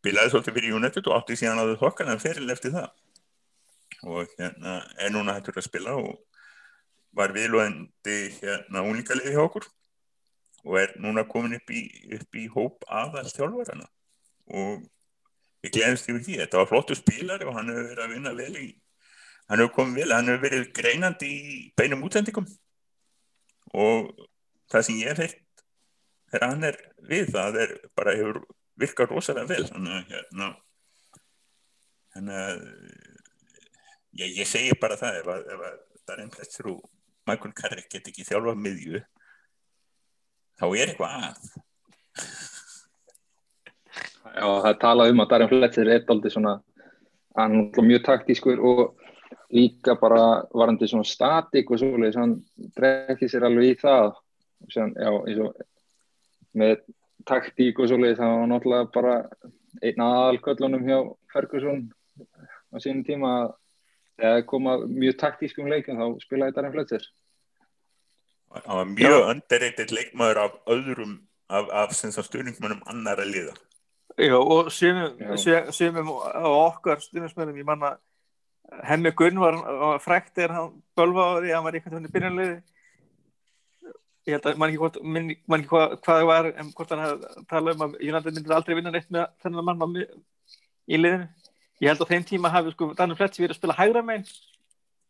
spilaði svolítið fyrir United og átti síðan að þau þokkan en feril eftir það. Og hérna er núna hættur að spila og var viðlóðandi hérna únlíkaliði hjá okkur og er núna komin upp í, upp í hóp aðall þjálfvarana og við glemst yfir því, þetta var flottu spílar og hann hefur verið að vinna vel í hann hefur komið vel, hann hefur verið greinandi í beinum útsendingum og það sem ég hef heilt þegar hann er við það er bara hefur virkað rosalega vel. Þannig hérna að ég, ég segi bara það ef að, ef að Darren Pletzer og Michael Carrick get ekki þjálfað miðju þá er eitthvað að. Já, það er talað um að Darren Fletcher er aldrei svona, hann er mjög taktískur og líka bara varandi svona statik og svoleiðis, hann drekkir sér alveg í það, Sér, já, eins og með taktík og svoleiðis, það var náttúrulega bara einn aðalköllunum hjá Ferguson á sínum tíma að þegar koma mjög taktískum leikum þá spilaði Darren Fletcher. Það var mjög underrated leikmaður af öðrum, af, af stjórningmannum annar að liða. Já, og sumum á okkar stjórnismennum, ég manna Hemmi Gunn var, var frækt þegar hann bölvaði, hann var einhvern veginn byrjanliði ég held að mann ekki, hvort, man ekki hvað, hvað það var en hvort hann hafði talað um að United myndi aldrei vinna neitt með þennan mann í liðinu. Ég held að þeim tíma hafi sko Daniel Fletcher verið að spila hægra megin.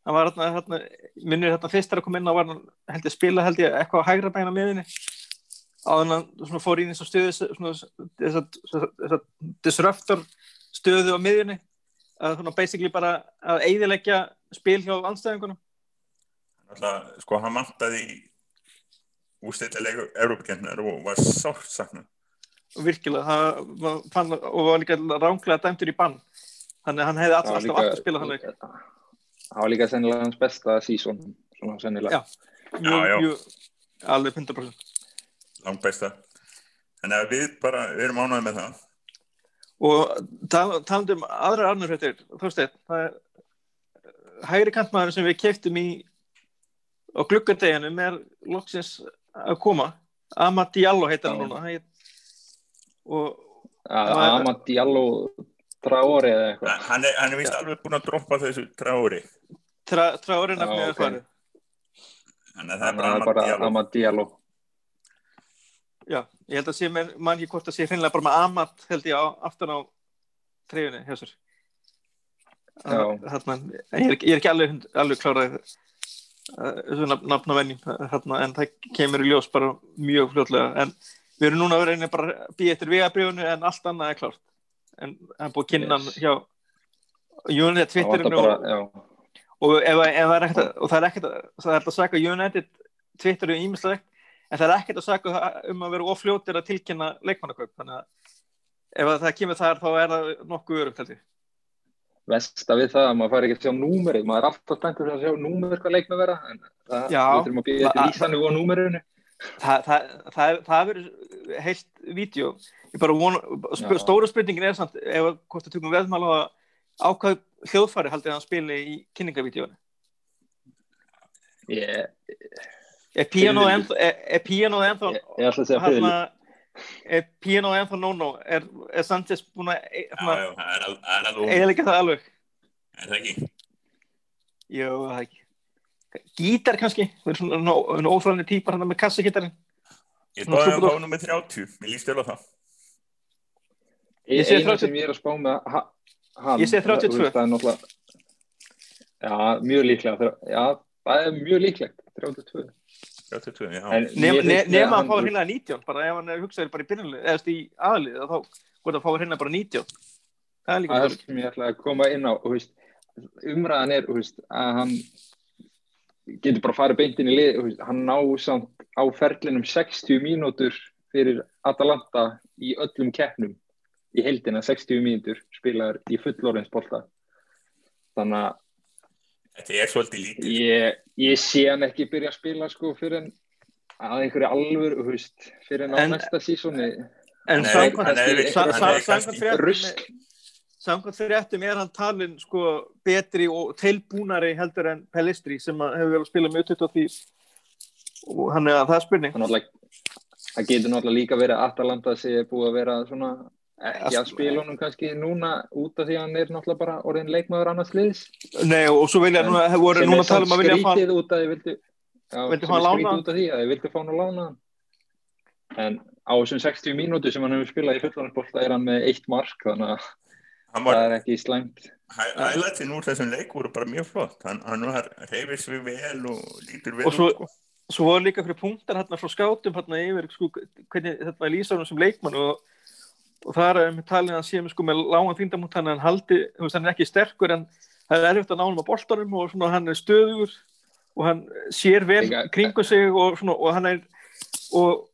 Hann var hérna, minnur hérna fyrst að koma inn og var hann held að spila held ég eitthvað á hægra megin á miðinni á þannig að fór í þess að stöðu þess að disruptor stöðu á miðinni að svona basically bara að eidilegja spil hjá anstæðingunum Alltaf, sko hann mantaði ústættilegu Európa-kentnar og var sátt sakna og virkilega það fann, og var líka ránglega dæmtur í bann. Þannig að hann hefði alltaf, alltaf aftur spilað þannig. það var líka sennilega hans besta sísón svona sennilega. Já, mjög, já, já. Mjög, alveg 100% langt besta að við bara, við erum ánæðið með það og taland um aðra arnurhættir þóstið, það er hægri kantmaður sem við keftum í á glukkardeginum er loksins að koma. Amad Diallo heitir hann núna og Amad Diallo Traori eða eitthvað. Hann er, hann er vist alveg búin að droppa þessu Traori Tra, Traori nefnir það farið. Þannig að það er bara Amad Diallo já, ég held að sé mann ekki hvort að sé hreinlega bara með Amad held ég á aftan á treyjunni hjá sér. Þarna, ég, er, ég er ekki alveg, alveg klárað þessu nafn á vennjum en það kemur í ljós bara mjög fljóðlega en við erum núna að vera einnig bara býð eftir vegabriðunni en allt annað er klárt. En er búið að kynna yes. hjá United Twitterinu og, og, og það er ekkert það er að saka United Twitteru ímislegt en það er ekkert að saka um að vera ofljótir að tilkynna leikmannakaup þannig að ef það kemur þar þá er það nokkuð örugt held ég. Vest að við það að maður fari ekki að sjá númerið. Maður er alltaf spenntur að sjá númerið hvað leikma vera en það, þurfum að býja til ísannu og númerinu. Það, það, það, það verður heilt vídeo. Ég bara vona, sp stóra spurningin er samt ef hvort það tökum veðmála á ákvað hljóðfari haldið að spili í kynningavídeónu yeah. Er pianoð ennþá er pianoð ennþá ég ætla að segja fyrir er pianoð ennþá no-no er, er Sanchez búin að eða ekki það alveg er það ekki? jú, það ekki. Gítar kannski, það er svona óþráðinni típar hann með kassagítarinn. Ég báði um báðum með 30, mér líst vel á það. Ég sé 30 sem ég að spá með hann. Ég sé 32. Það er náttúrulega, já, mjög líklega, já, það er mjög líklegt, 32. 32, já. Nefn að fá hérna 19, bara ef hann hugsaður bara í byrjunlega, eða í aðlið, þá gott að fá hérna bara 19. Það er líka það. Er sem ég ætla að koma inn á, umræðan er, að hann getur bara að fara beintin í lið hann ná samt á ferlinum 60 mínútur fyrir Atalanta í öllum keppnum í heldina 60 mínútur spilaður í fullorðinsbólta þannig að þetta er svolítið lítið ég, ég sé hann ekki byrja að spila sko fyrir en að einhverju alvur veist, fyrir en á næsta sísóni en samkvæmt eftir mér hann talin sko betri og tilbúnari heldur en Pellistri sem hefur vel að spila mjög tutt á því. Og hann er að það er spurning. Það getur náttúrulega líka verið að Atalanta sé búið að vera svona ekki að spila honum kannski núna út af því að hann er náttúrulega bara orðin leikmaður annars liðs. Nei og svo vilja núna, hefur núna að tala um að vilja að skrítið út af því vildi, já, vildi sem er skrítið út af því að þið vildi fá hann að lána hann. En á þessum 60 mínútu sem hann hefur spilað í fullanarbolta er hann með eitt mark þannig að Hann það var, er ekki slæmt. Hælætin úr þessum leik voru bara mjög flott. Hann, hann var reyfis við vel og lítur vel Og svo- út, sko. svo var líka fyrir punktar hérna frá skátum hérna yfir sko, hvernig þetta lýsa hann sem leikmann og, og það er með talin að hann sé sko með lágan þýndamúnt hann hann haldi, þú veist hann er ekki sterkur en það er erfitt að ná hann á boltanum og svona hann er stöðugur og hann sér vel kringu sig og, svona, og hann er og,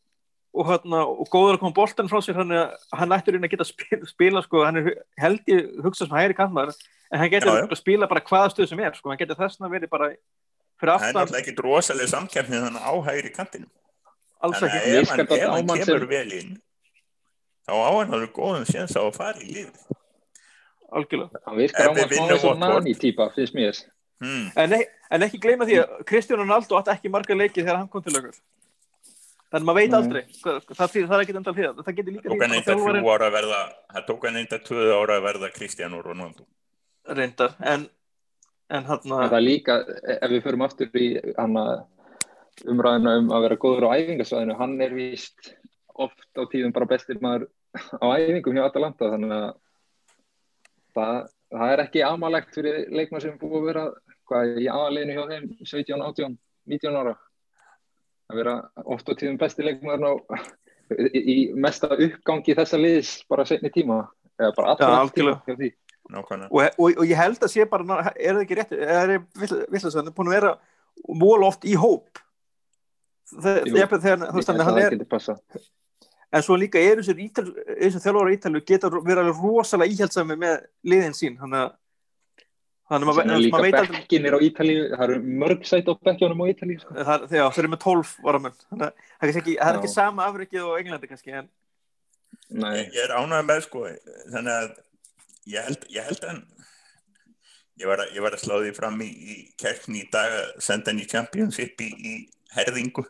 og, hérna, og góður að koma boltan frá sér hann, er, hann ættur inn að geta spila, spila sko, hann er held ég hugsa sem hægri kantmaður en hann getur að spila bara hvaða stöð sem er sko, hann getur þessna verið bara fyrir Það er aftan, náttúrulega ekkit rosalega samkeppni þannig á hægri kantinu. alls Þannig ekki. að ef hann, kemur vel inn, þá á hann alveg góðan séns á að fara í lið. algjörlega hann virkar á maður vinnum svona nani típa finnst mér Hmm. En, ek, en ekki gleyma því að Kristján Ronaldo átti ekki marga leikið þegar hann kom til okkur. Þannig maður veit Nei. aldrei. hvað- Það, það er ekki endal því að það getur líka Tók hann að að það tók hann eitthvað tvöðu ára að verða Cristiano Ronaldo. reyndar. En, en hann en það er líka, ef við förum aftur í umræðina um að vera góður á æfingasvæðinu, hann er víst oft á tíðum bara bestir maður á æfingum hjá Atalanta þannig að það, það er ekki amalegt fyrir leikmann sem búið að vera hvað, í aðaleginu hjá þeim 17, 18, 19 ára að vera oft á tíðum besti leikmaður á, í, í mesta uppgangi þessa liðs bara setni tíma eða bara Já, allra tíma því og, Nákvæmlega. og, og ég held að sé bara, er það ekki rétt, er það er búin að vera mól oft í hóp. Þegar, Jú. þegar, þegar, þú veist, þannig að hann er, en svo líka er þessir þjálfur á Ítalju geta verið alveg rosalega íhjaldsami með liðin sín, þannig að þannig að maður, er veit aldrei bekkinir á Ítalíu, það eru mörg sæt á bekkjónum á Ítalíu. Sko. það, er- já, þeir eru með 12 varamenn þannig að það er ekki, það er ekki sama afrikið og Englandi kannski en Nei, Ég er ánægð með sko, þannig að ég held, ég held að ég var að, ég var að slá því fram í, í kerkni í dag að senda hann í Championship í, í herðingu.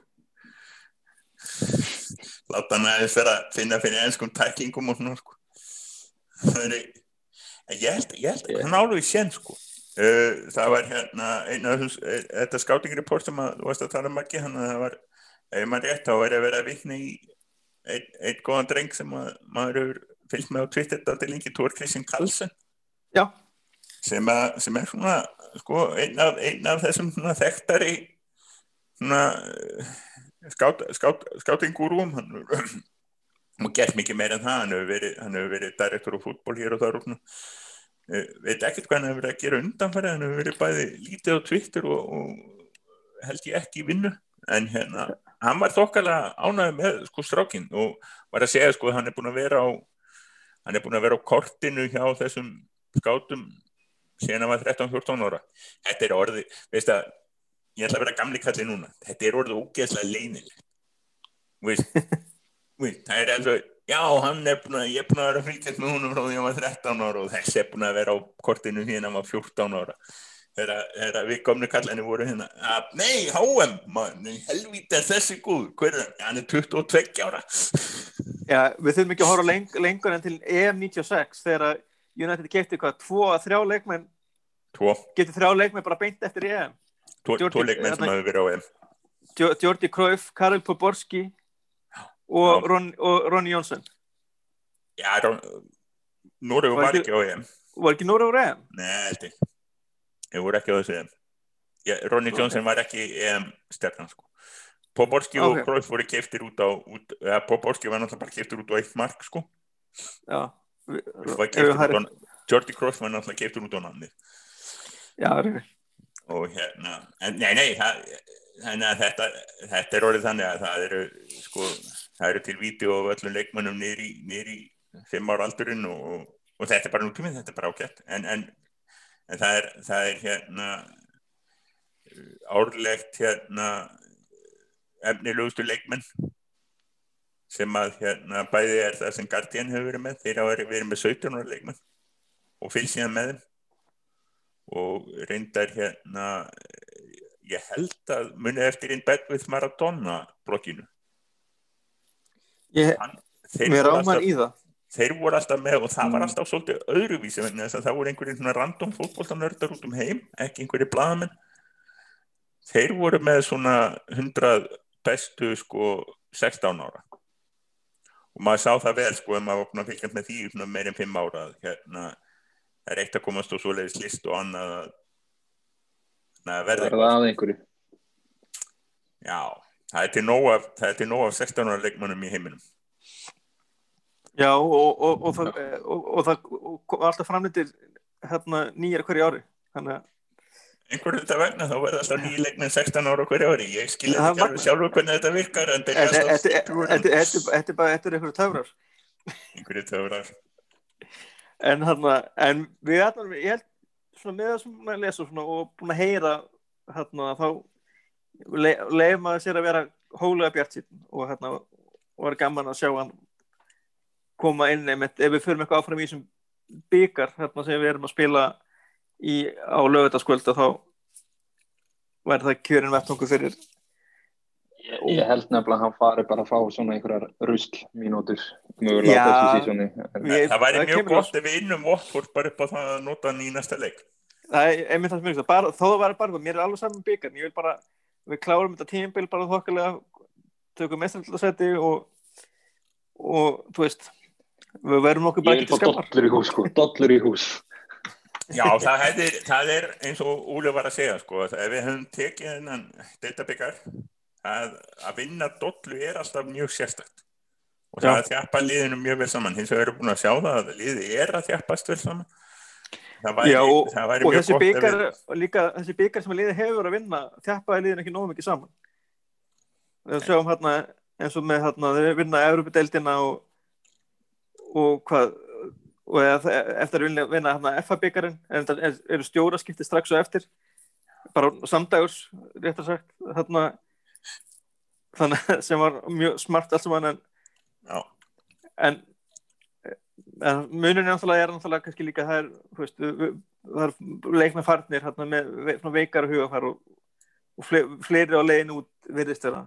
Láta hann aðeins vera að finna fyrir ennskum tæklingum og svona sko. Það er, ég held, Ég- hann álið sér sko. Uh, það var hérna einn af þessum, eh, þetta skátingreport sem að þú varst að tala um ekki, hann að það var, ef maður rétt þá er að vera að vitna í einn ein góðan dreng sem að, maður hefur fylgt með á Twitter þetta lengi, Tór Kristján Karlsson sem, að, sem er svona sko, einn af, ein af þessum þekktari svona skátingúrúum hann hefur- gert mikið meira en það hann hefur verið, verið direktor á fútból hér og þar og veit ekkert hvað hann hefur verið að gera undanfæri hann hefur verið bæði lítið á Twitter og, og held ég ekki í vinnu. En hérna, hann var þokkalega ánægð með sko strákinn og var að segja sko hann er búin að vera á hann er búin að vera á kortinu hjá þessum skátum síðan hann var 13-14 ára. Þetta er orði, veist að ég ætla að vera gamli kalli núna. Þetta er orðið ógeðslega veist það er alveg já, hann er búin að, ég er búin að vera að fylgjast með húnum frá því að hann var 13 ára og þessi er búin að vera á kortinu því hann var 14 ára. Þegar við komnu kallinni voru hérna að, nei, man, helvítið er þessi góð, hver er hann, hann er 22 ára. Já, við þurfum ekki að horfa leng, lengur en til EM 96 þegar að United kefti hvað, tvo að þrjá leikmenn? Getið þrjá leikmenn bara beint eftir EM tvo, Jordi- tvo leikmenn sem hafa verið á EM Jo- Jordi Cruyff, Karel Poborski og. Ron, og Ronny Jónsson já, Nóru Var ekki- ekki á EM var ekki Nóra úr EM? Nei, held ég. Ég voru ekki á þessu EM. Ronny Johnson var ekki EM stefnan sko. Poborski Ok. og Cruyff voru keiftir út á, út, ja, Poborski var náttúrulega bara keiftir út á eitt mark sko. já, á, Jordi Cruyff var náttúrulega keiftur út á namni. já, það er- Og hérna, en nei, nei, það, þetta, þetta er orðið þannig að það eru, sko, það eru til vídeo af öllum leikmönnum í fimm ára aldurinn og, og þetta er bara nútímið, þetta er bara ágætt. En, en, en það er, það er hérna, árlegt hérna efnilegustu leikmenn sem að hérna bæði er það sem Guardian hefur verið með þeir hafa verið með 17 ára leikmenn og fylgst síðan með þeim og reyndar hérna ég held að muni eftir inn bed with Maradona blokkinu. Ég, þeir mér rámar alltaf, í það. þeir voru alltaf með og það var Mm. alltaf svolítið öðruvísi þess að það voru einhverjir svona random fótboltanördar út um heim ekki einhverjir blaðamenn. Þeir voru með svona 100 bestu sko 16 ára. Og maður sá það vel sko ef maður var búin að fylgjast með því í svona meir en fimm ára að hérna það er eitt að komast og svoleiðis list og annað að verða að einhverju. Já, það er til nóg af, það er til nóg af 16 ára leikmannum í heiminum. Já, og, og, og, það, og, og það og alltaf framlýttir hérna, nýjar hverju ári. Þannig að einhverju þetta vegna þá verða alltaf nýja leikmenn 16 ára á hverju ári. Ég skilja Það ekki alveg sjálfur hvernig þetta virkar en Þetta byrja alltaf þetta- þetta- þetta- þetta er bara þetta er einhverju töfrar. Einhverju töfrar en, hérna, en við hérna, ég held svona með það sem maður lesa svona, og búin að heyra hérna, þá le, leif maður sér að vera hólega bjart sín og hérna, er gaman að sjá hann koma inn einmitt, ef við förum eitthvað áfram í þessum byggar hérna, sem við erum að spila í, á lögutaskvöld þá væri það kjörin vettungu fyrir ég held nefnilega að hann fari bara að fá svona einhverjar rusl mínútur mögulega þessu Við- það væri það mjög gott ef við innum Watford bara upp á það að nota hann í næsta leik. Það er einmitt það sem ég hugsa, bara, þó það væri bara mér er alveg saman byggar, ég vil bara við klárum þetta tímabil bara þokkalega tökum mestraröldasetti og og þú veist við verðum okkur ég bara vil ekki fá til skammar dollur í hús sko, dollur í hús. Já, það, hefði, það er eins og Úli var að segja sko, að að, að vinna dollu er alltaf mjög sérstakt. Og það að þjappa liðinu mjög vel saman. Hins vegar erum búin að sjá það að liði er að þjappast vel saman. Væri, Já, og, og þessi byggar líka þessi byggar sem að liði hefur að vinna þjappaði liðin ekki nógu mikið saman. Við sjáum hérna eins og með hérna þeir vinna Evropadeildina og og hvað og eftir að vinna, hérna FA byggarinn en það er, eru stjóraskipti strax og eftir. Bara samdægurs réttar sagt hérna þannig að sem var mjög smart allt saman en, en, en munin er náttúrulega kannski líka það er, þú veist, við- við- það er leikna farnir hérna, með ve- svona veikara hugafar og, og fle, fleiri á leiðin út virðist þeirra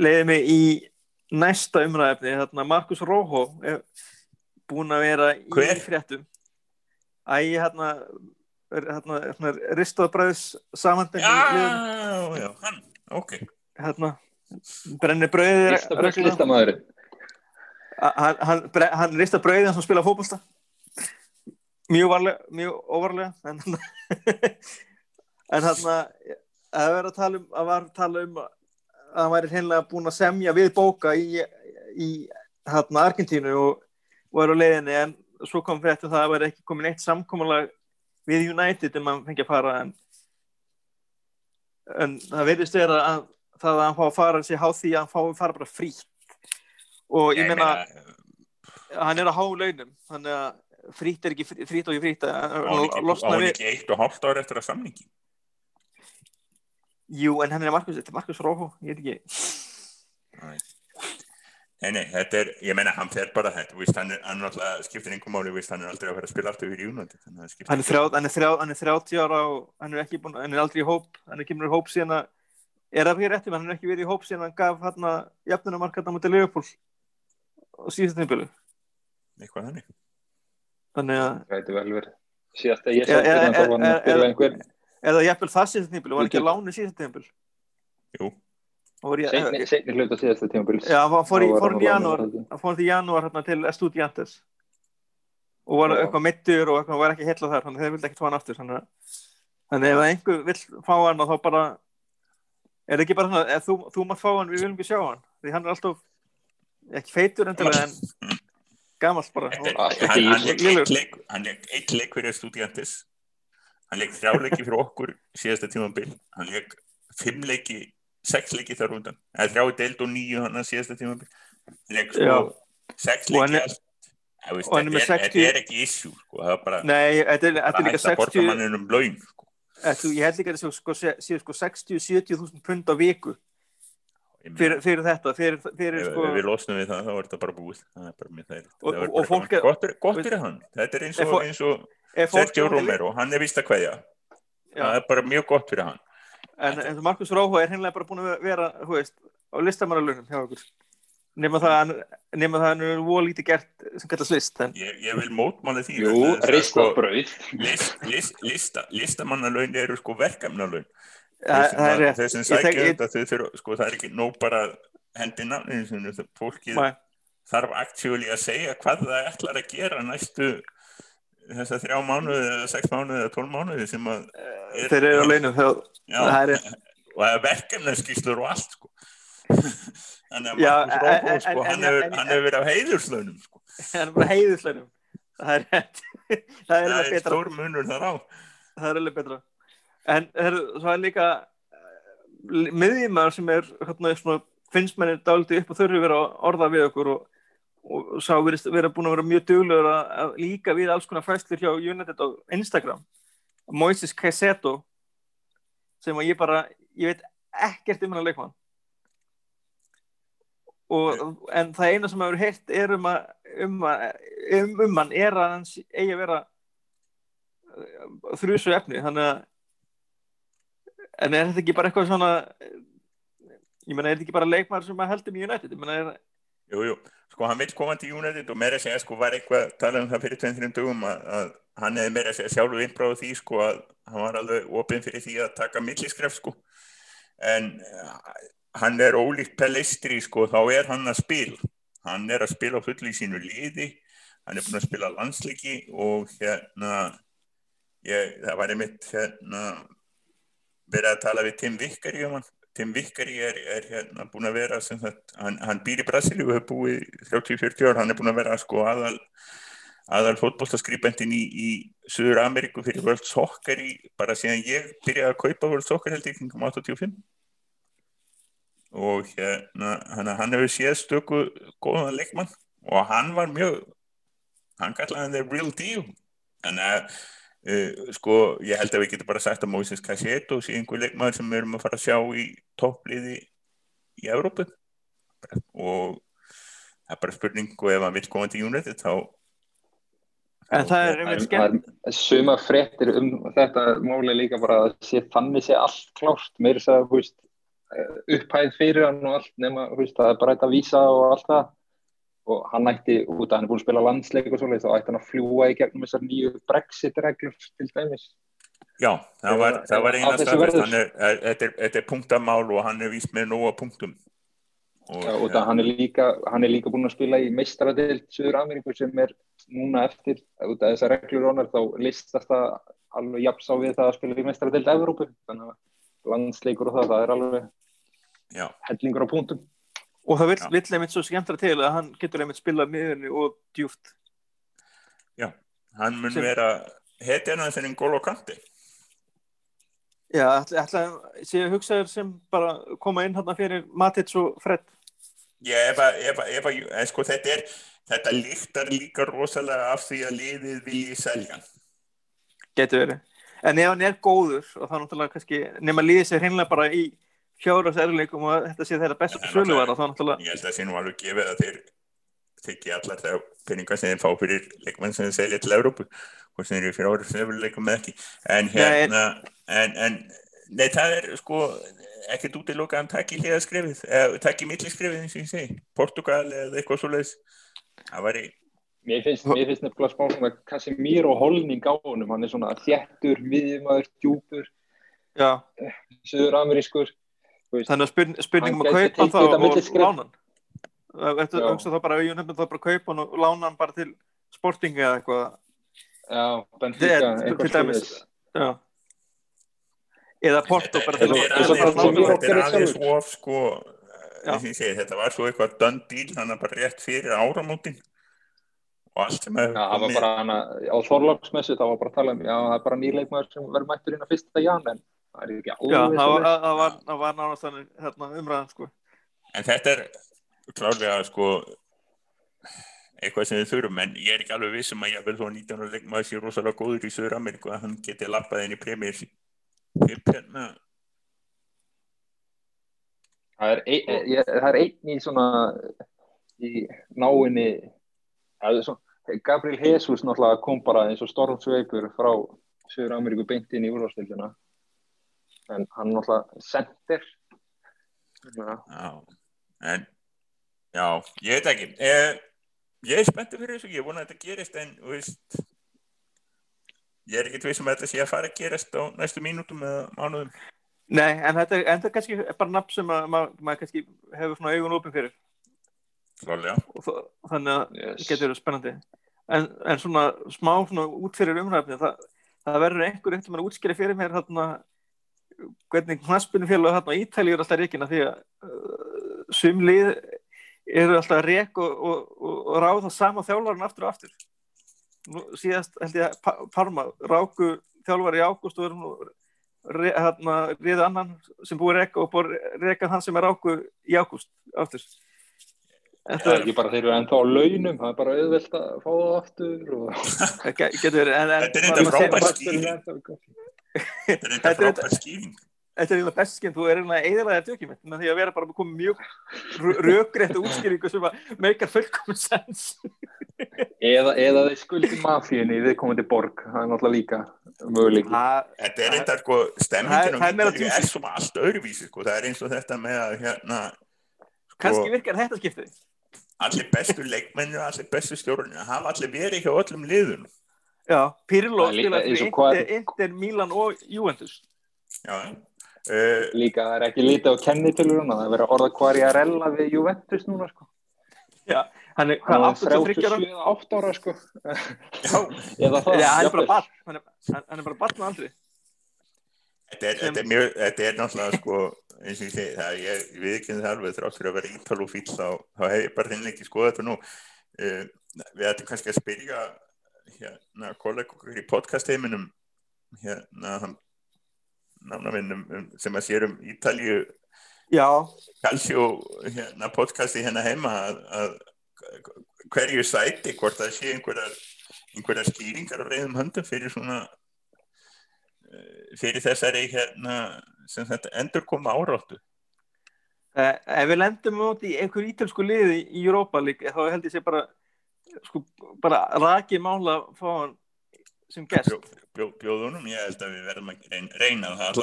leiði mig í næsta umræðefni hérna, Markus Róhó er búin að vera Hver? í fréttum. Æ, hérna, er- hérna, hérna ristaðbræðis samhandin já, já, hann, ok hérna, brennir Listabræks listamæðurinn hann, hann, hann rista brauðið sem spila fótbolta. Mjög varlega, mjög óvarlega en en hann að vera að tala um að var að tala um að hann væri hreinlega búin að semja við bóka í, í hann Argentínu og, er á leiðinni en svo kom fyrir þetta það að vera ekki komin eitt samkomulag við United um að hann fengi að fara en, en það verðist vera að það að hann fá að fara sér há því að hann fá að fara bara frítt. Og ég meina hann er að há launum þannig að frýtt er ekki frí- frýtt og frýtt á hann að ekki, eitt og hálft ára eftir að samningi? Jú en hann er Markus, þetta er Markus Róhó ég veit ekki. Nei, nei, þetta er, ég meina, hann fer bara þetta, víst, hann er, er alltaf, skiptir einhver máli, víst, hann er aldrei að fara að spila aftur fyrir Júnandi, þannig að skiptir hann er, þrjá, hann, er þrjá, hann er 30 ára og hann er ekki búin, hann er aldrei í hóp hann er ekki í hóp síðan að er það ekki réttum, hann er ekki verið í hóp síðan að hann gaf hann að jafnunumark hann mútið Leopold og síðast nýbjölu eitthvað þannig. þannig að Það gæti vel verið síðast að ég fyrir hann þá var hann er- að er- einhver eða jafnvel það síðast nýbjölu, var ekki að láni síðast nýbjölu Jú, seinni, seinni hluta síðasta tímabils. Já, hann fór í, janúar hann fór í janúar hérna, til Estudiantes. Og var eitthvað mittur og eitthvað var ekki heillað þar þannig að er það ekki bara svona ef þú, þú mátt fá hann, við viljum ekki sjá hann? Því hann er alltaf ekki feitur endilega en gamalt bara. Hann, leik eitt leik, hann leik eitt leik fyrir Studiantes, hann leik þrjá leiki fyrir okkur síðasta tímabil, hann leik fimm leiki, sex leiki þar undan, eða þrjá deild og nýju hann að síðasta tímabil, hann leik sko Já. sex Og hann leiki er-. Það er með er, 60 þetta er ekki issue, sko, það er bara, nei, þetta er, þetta er bara líka hægt að borga 60 manninn um laun, sko. Þetta, ég held líka að þetta sé sko, sé sko 60-70 þúsund pund á viku fyrir, fyrir þetta fyrir, fyrir ef, sko ef við losnum við það, þá er þetta bara búið, það er bara. Og- Það og bara fólk er- Gott, gott fyrir hann, þetta er eins og, eins og Sergio Romero, hann er vist að kveðja, Já. það er bara mjög gott fyrir hann. En, en Markus Róhó er hennilega bara búin að vera, þú veist, á listamannalunum hjá okkur. Nefna það, að nema það að hann er voða lítið gert sem kallast list. En, Ég, ég vil mótmála því Jú, þess að, ristað brauð list, list, lista, listamannalaun eru sko verkefnalaun það, það er Ég tek- sækja þetta þau þurfa, sko það er ekki nóg bara hendi nafninu sinu, það- fólkið Nei. þarf actually að segja hvað það ætlar að gera næstu þessa þrjá mánuði eða sex mánuði eða tólf mánuði sem að er, þeir eru á launum það er og það er verkefnarskýslur og allt sko. Þannig að en- Róbó sko, hann hefur hann hefur verið á heiðurslaunum sko. það er bara heiðuslaunum það er rétt. Það er stór munur þar á. Það er alveg betra. En það er líka miðjumæður sem er hérna, finnst manni dálítið upp og þurfi vera að orða við okkur og, og sá verið búin að vera mjög duglegur að, líka við alls konar fæslir hjá United á Instagram. Moises Caicedo sem að ég bara ég veit ekkert um hann að leikmann og en það eina sem hefur heyrt er um að um, um, um hann er að hann sé- eigi að vera þrjusu efni. Þannig að en er þetta ekki bara eitthvað svona ég meina er þetta ekki bara leikmaður sem að nættið ég meina er Jú, jú, sko hann vil koma til United og meira segja sko var eitthvað talað um það fyrir 23 dugum að, að hann hefði meira segja sjálfu innbráð því sko að hann var alveg opinn fyrir því að taka milliskref sko. En hann er ólíkt Pellistri sko þá er hann að spila. Hann er að spila á fullu í sínu liði hann er búin að spila landsleiki og hérna ég, það var einmitt hérna verið að tala við Tim Vickari um hann. Tim Vickari er, er hérna búin að vera sem sagt, hann, hann býr í Brasilíu og hefur búið 30-40 ár, hann er búin að vera sko aðal, aðal fótbolltaskrýbendin í, í Suður Ameríku fyrir World Soccer í, bara síðan ég byrjaði að kaupa World Soccer held ég kringum 85 og hérna hann, hann hefur séð stöku góðan leikmann og hann var mjög hann kallaði hann the real deal. Þannig að Uh, sko, ég held að við getum bara sagt að Moises Caicedo sé einhver leikmaður sem við erum að fara að sjá í toppliði í Evrópu. Og það er bara spurning og ef hann vil koma til United þá en það er einmitt skemmt. Það er suma fréttir um þetta máli líka bara að sé, þannig sé allt klárt. Meira þess að þú veist, upphæð fyrir hann og allt nema veist, það er bara þetta að vísa og allt það. Og hann ætti út að hann er búin að spila landsleik og svoleið þá ætti hann að fljúa í gegnum þessar nýju Brexit-reglur til dæmis. Já, það var, það var eina af er, er, þetta er, punktamál og hann er víst með nóga punktum. Og, Já, út að hann er líka hann er líka búin að spila í meistaradeild Suður Ameríku sem er núna eftir út af þessar reglur honar þá listast það alveg jafns á við það að spila í meistaradeild Evrópu. Þannig að landsleikur og það, það er alveg Já, hellingur á punktum og það vill, Já. vill einmitt svo skemmtra til að hann getur einmitt spilað miðunni og djúft hann mun Sem- vera hetjan að þennin gól og kanti. já, ætla, ætla sé að hugsa þér sem bara koma inn hann fyrir Matits og Fred Já, ef að, ef að, ef að, en sko þetta er, þetta líktar líka rosalega af því að liðið vilji selja. getur verið en ef hann er góður og það er náttúrulega kannski nema líðið sér hreinlega bara í fjáras erleikum og þetta sé þeirra besta Það sölu var náttúrulega- þá náttúrulega Ég held að það sé nú alveg gefið að þeir þykki allar þegar peningar sem þeir fá fyrir leikmenn sem þeir selja til Evrópu hvort sem þeir eru fyrir árið sem þeir leika með ekki en hérna en, en nei það er sko ekkert út í loka að hann takki hliða skrifið eða takki milli skrifið eins og ég segi Portugal eða eitthvað svoleiðis. Það væri Mér finnst, mér finnst nefnilega smá svona Casemiro holning á honum, hann er svona þjættur, miðjumæður, djúpur, já, söður-amerískur. þannig að spurning, spurningum að kaupa þá og lána hann. Þetta hugsa þá bara að nefnum það bara kaupa hann og lána hann bara til sporting eða eitthvað. Já, Benfica, eitthvað til dæmis. svoleiðis. já. Eða Porto bara til þetta er aðeins of sko ég þetta var svo eitthvað done deal hann bara rétt fyrir áramótin og allt sem hefur Já, það var bara hana, á Þorláksmessu, það var bara að tala um, já, það er bara nýleikmaður sem verður mættur inn á fyrsta jan, en það er ekki já, alveg það var, nánast þannig hérna, umræðan sko. En þetta er klárlega sko eitthvað sem við þurfum en ég er ekki alveg viss um að ég vil þó 19 ára leikmaður sé rosalega góður í Söður Ameríku að hann geti lappað inn í premjör hérna Það er, ein, ég, það er einn í svona, í náinni, Gabriel Jesus náttúrulega kom bara eins og stormsveipur frá Söður Ameríku beint inn í úrvastildina, en hann náttúrulega sendir. Já. en já, ég veit ekki eh, ég er spenntið fyrir þessu ég vona að þetta gerist en þú veist ég er ekkert vissum að þetta sé að fara að gerast á næstu mínútum eða mánuðum Nei, en þetta, er- en þetta er kannski bara nafn sem að maður ma kannski hefur svona augun opin fyrir þannig að Yes. getur verið spennandi. En, en svona smá svona út fyrir umræfni það, það verður einhver veginn að útskýra fyrir mér þarna hvernig knaspinu félag þarna á Ítalíu er alltaf reikina því að uh, sum lið eru alltaf að rek og, og, og, og ráða sama þjálfarinn aftur og aftur. Nú, síðast held ég að Pa- Parma ráku þjálfari í ágúst og erum nú re, hérna, riðu annan sem búið að reka og búið að reka hann sem er ráku í ágúst aftur Það er ekki bara þeir eru ennþá á launum, það er bara auðvelt að fá það aftur og... Getur verið en, en, Þetta er þetta frábær skýring. Þetta er Þetta þetta er frábær skýring. Þetta er eiginlega best skemmt, þú er eiginlega eðalega dökjum með því að vera bara komið mjög rökrétt útskýringu sem að meikar fullkomum sens Eða, eða þeir skuldi mafíunni í viðkomandi borg, það er náttúrulega líka möguleik. Það Þetta er þetta sko, Það er- stemmingin það er svona allt öðruvísi sko. Það er eins og þetta með að hérna, kannski sko, virkar þetta skiptið allir bestu leikmennu, allir bestu stjórnir, hafa allir verið hjá öllum liðunum. Já, Pirlo er Inter, Milan og Juventus Já, uh, Líka það er ekki lítið á kennitöluruna, það er verið að orða Quariarella við Juventus núna, sko. Já, hann er Hann hvað, var 83 ára 37-8 ára, sko. já. Já, hann er bara barn hann er, hann- er bara barn og andri þetta er, þetta er mjög, þetta er náttúrulega sko, eins og ég segi, það, ég, ég viðkynna það alveg þrátt fyrir að vera ítal og fíl þá, þá hef ég bara þinn ekki skoða þetta nú. Uh, við ættum kannski að spyrja hérna kollega okkur í podcast-heiminum hérna hann nánavinnum um, sem að sér um Ítalíu Já, Calcio hérna, podcasti hérna heima að, að hverju sæti hvort það sé einhverjar einhverjar skýringar á reyðum höndum fyrir svona eh, fyrir þessari hérna sem þetta endur koma áráttu? Eh, ef við lendum út í einhver ítölsku liði í Europa líka þá held ég sé bara sko, bara rakið mála að fá hann sem gest. bjó, bjó, bjóðunum, ég held að við verðum að reyna, reyna það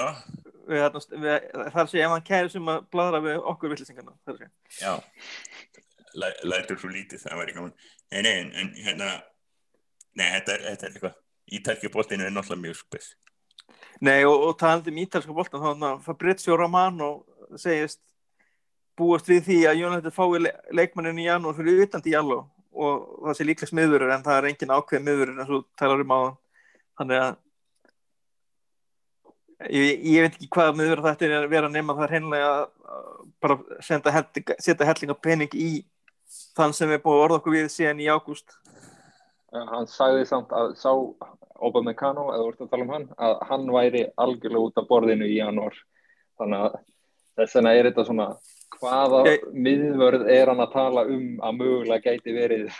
við, þar sé ef hann kæri sem að bladra við okkur villisingarna já, læ, lætur svo lítið það var ekki gaman. Nei, en, en hérna nei, þetta er, þetta er eitthvað. Ítalkjubóttinu er náttúrulega mjög spes Nei, og, og talandi um ítalska boltan þá Fabrizio Romano segist búast við því að United fái le leikmannin í janúar fyrir utan Diallo og það sé líklega smiðurur en það er engin ákveð miðurur og þú talar um á þannig að ég, ég veit ekki hvað miður þetta er að vera nema það er hreinlega að bara senda setja hellinga pening í þann sem er búið að orða okkur við síðan í ágúst Hann sagði samt að sá Obamecano, eða voruð að tala um hann, að hann væri algjörlega út af borðinu í janúar. Þannig að þess vegna er þetta svona, hvaða Ég- miðvörð er hann að tala um að mögulega gæti verið?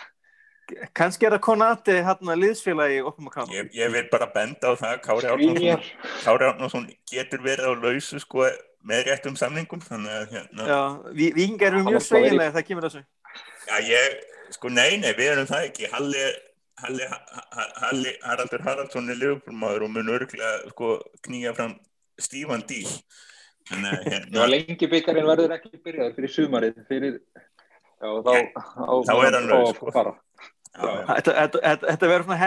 kannski er það Konati hann að liðsfélagi kama ég, ég vil bara benda á það að Kári Árnason Svíjar. Kári Árnason getur verið á lausu sko með réttum samningum þannig að hérna, Já, vi- vikingar eru mjög sveiginlega það kemur þessu já ég, sko nei, nei, við erum það ekki Halli, Halli, Ha- Halli Haraldur Haraldsson er lögummáður og mun örglega sko knýja fram stífan að Já, hérna, lengi byggarinn verður ekki byrjaður fyrir sumarið, fyrir, já, þá, á, Þá er hann á- sko. fara. já, já, Þetta, þetta, þetta, þetta verður svona,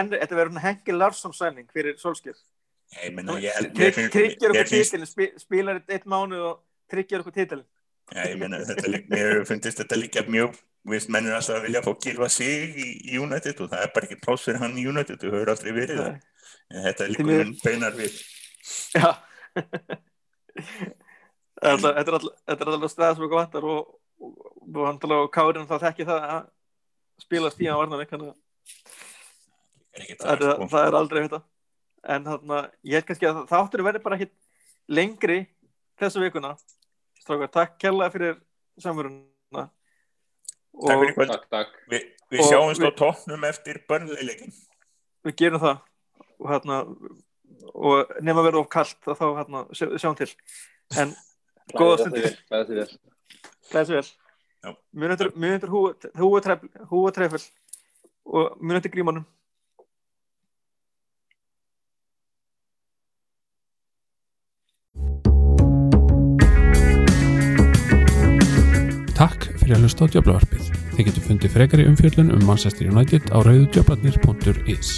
Hengi Larsson sæning fyrir finn- Tryggjar okkur spi, spilar eitt, mánu og tryggjar okkur titilin Já, ég lík, mér finnst þetta líka mjög, við mennur alltaf að vilja fá Gilva sig í, United og það er bara ekki pláss fyrir hann í United, þú hefur aldrei verið það. En þetta er líka mun beinar við. Já Þetta er alltaf stæða sem okkur vantar og, og, og hann tala á Kárin þá þekki það að spila stíðan þannig að Er ekki það, það, er- sko. það er aldrei þetta en þarna, ég held kannski að þáttur verður bara ekki lengri þessa vikuna Strákar, takk kærlega fyrir samverðuna Takk og fyrir kvöld. Takk, takk. Vi, við sjáumst á tóknum eftir börnleileikin. við gerum það og hérna og nema verður of kallt þá hérna sjá- sjáum til en góða stundir Glæði þið vel. Glæðis vel. Já. Munendur, munendur húa trefl og munendur grímanum. Fyrir að hlusta á Djöflavarpið. Þið getur fundið frekari umfjöllun um Manchester United á rauðudjöflarnir.is.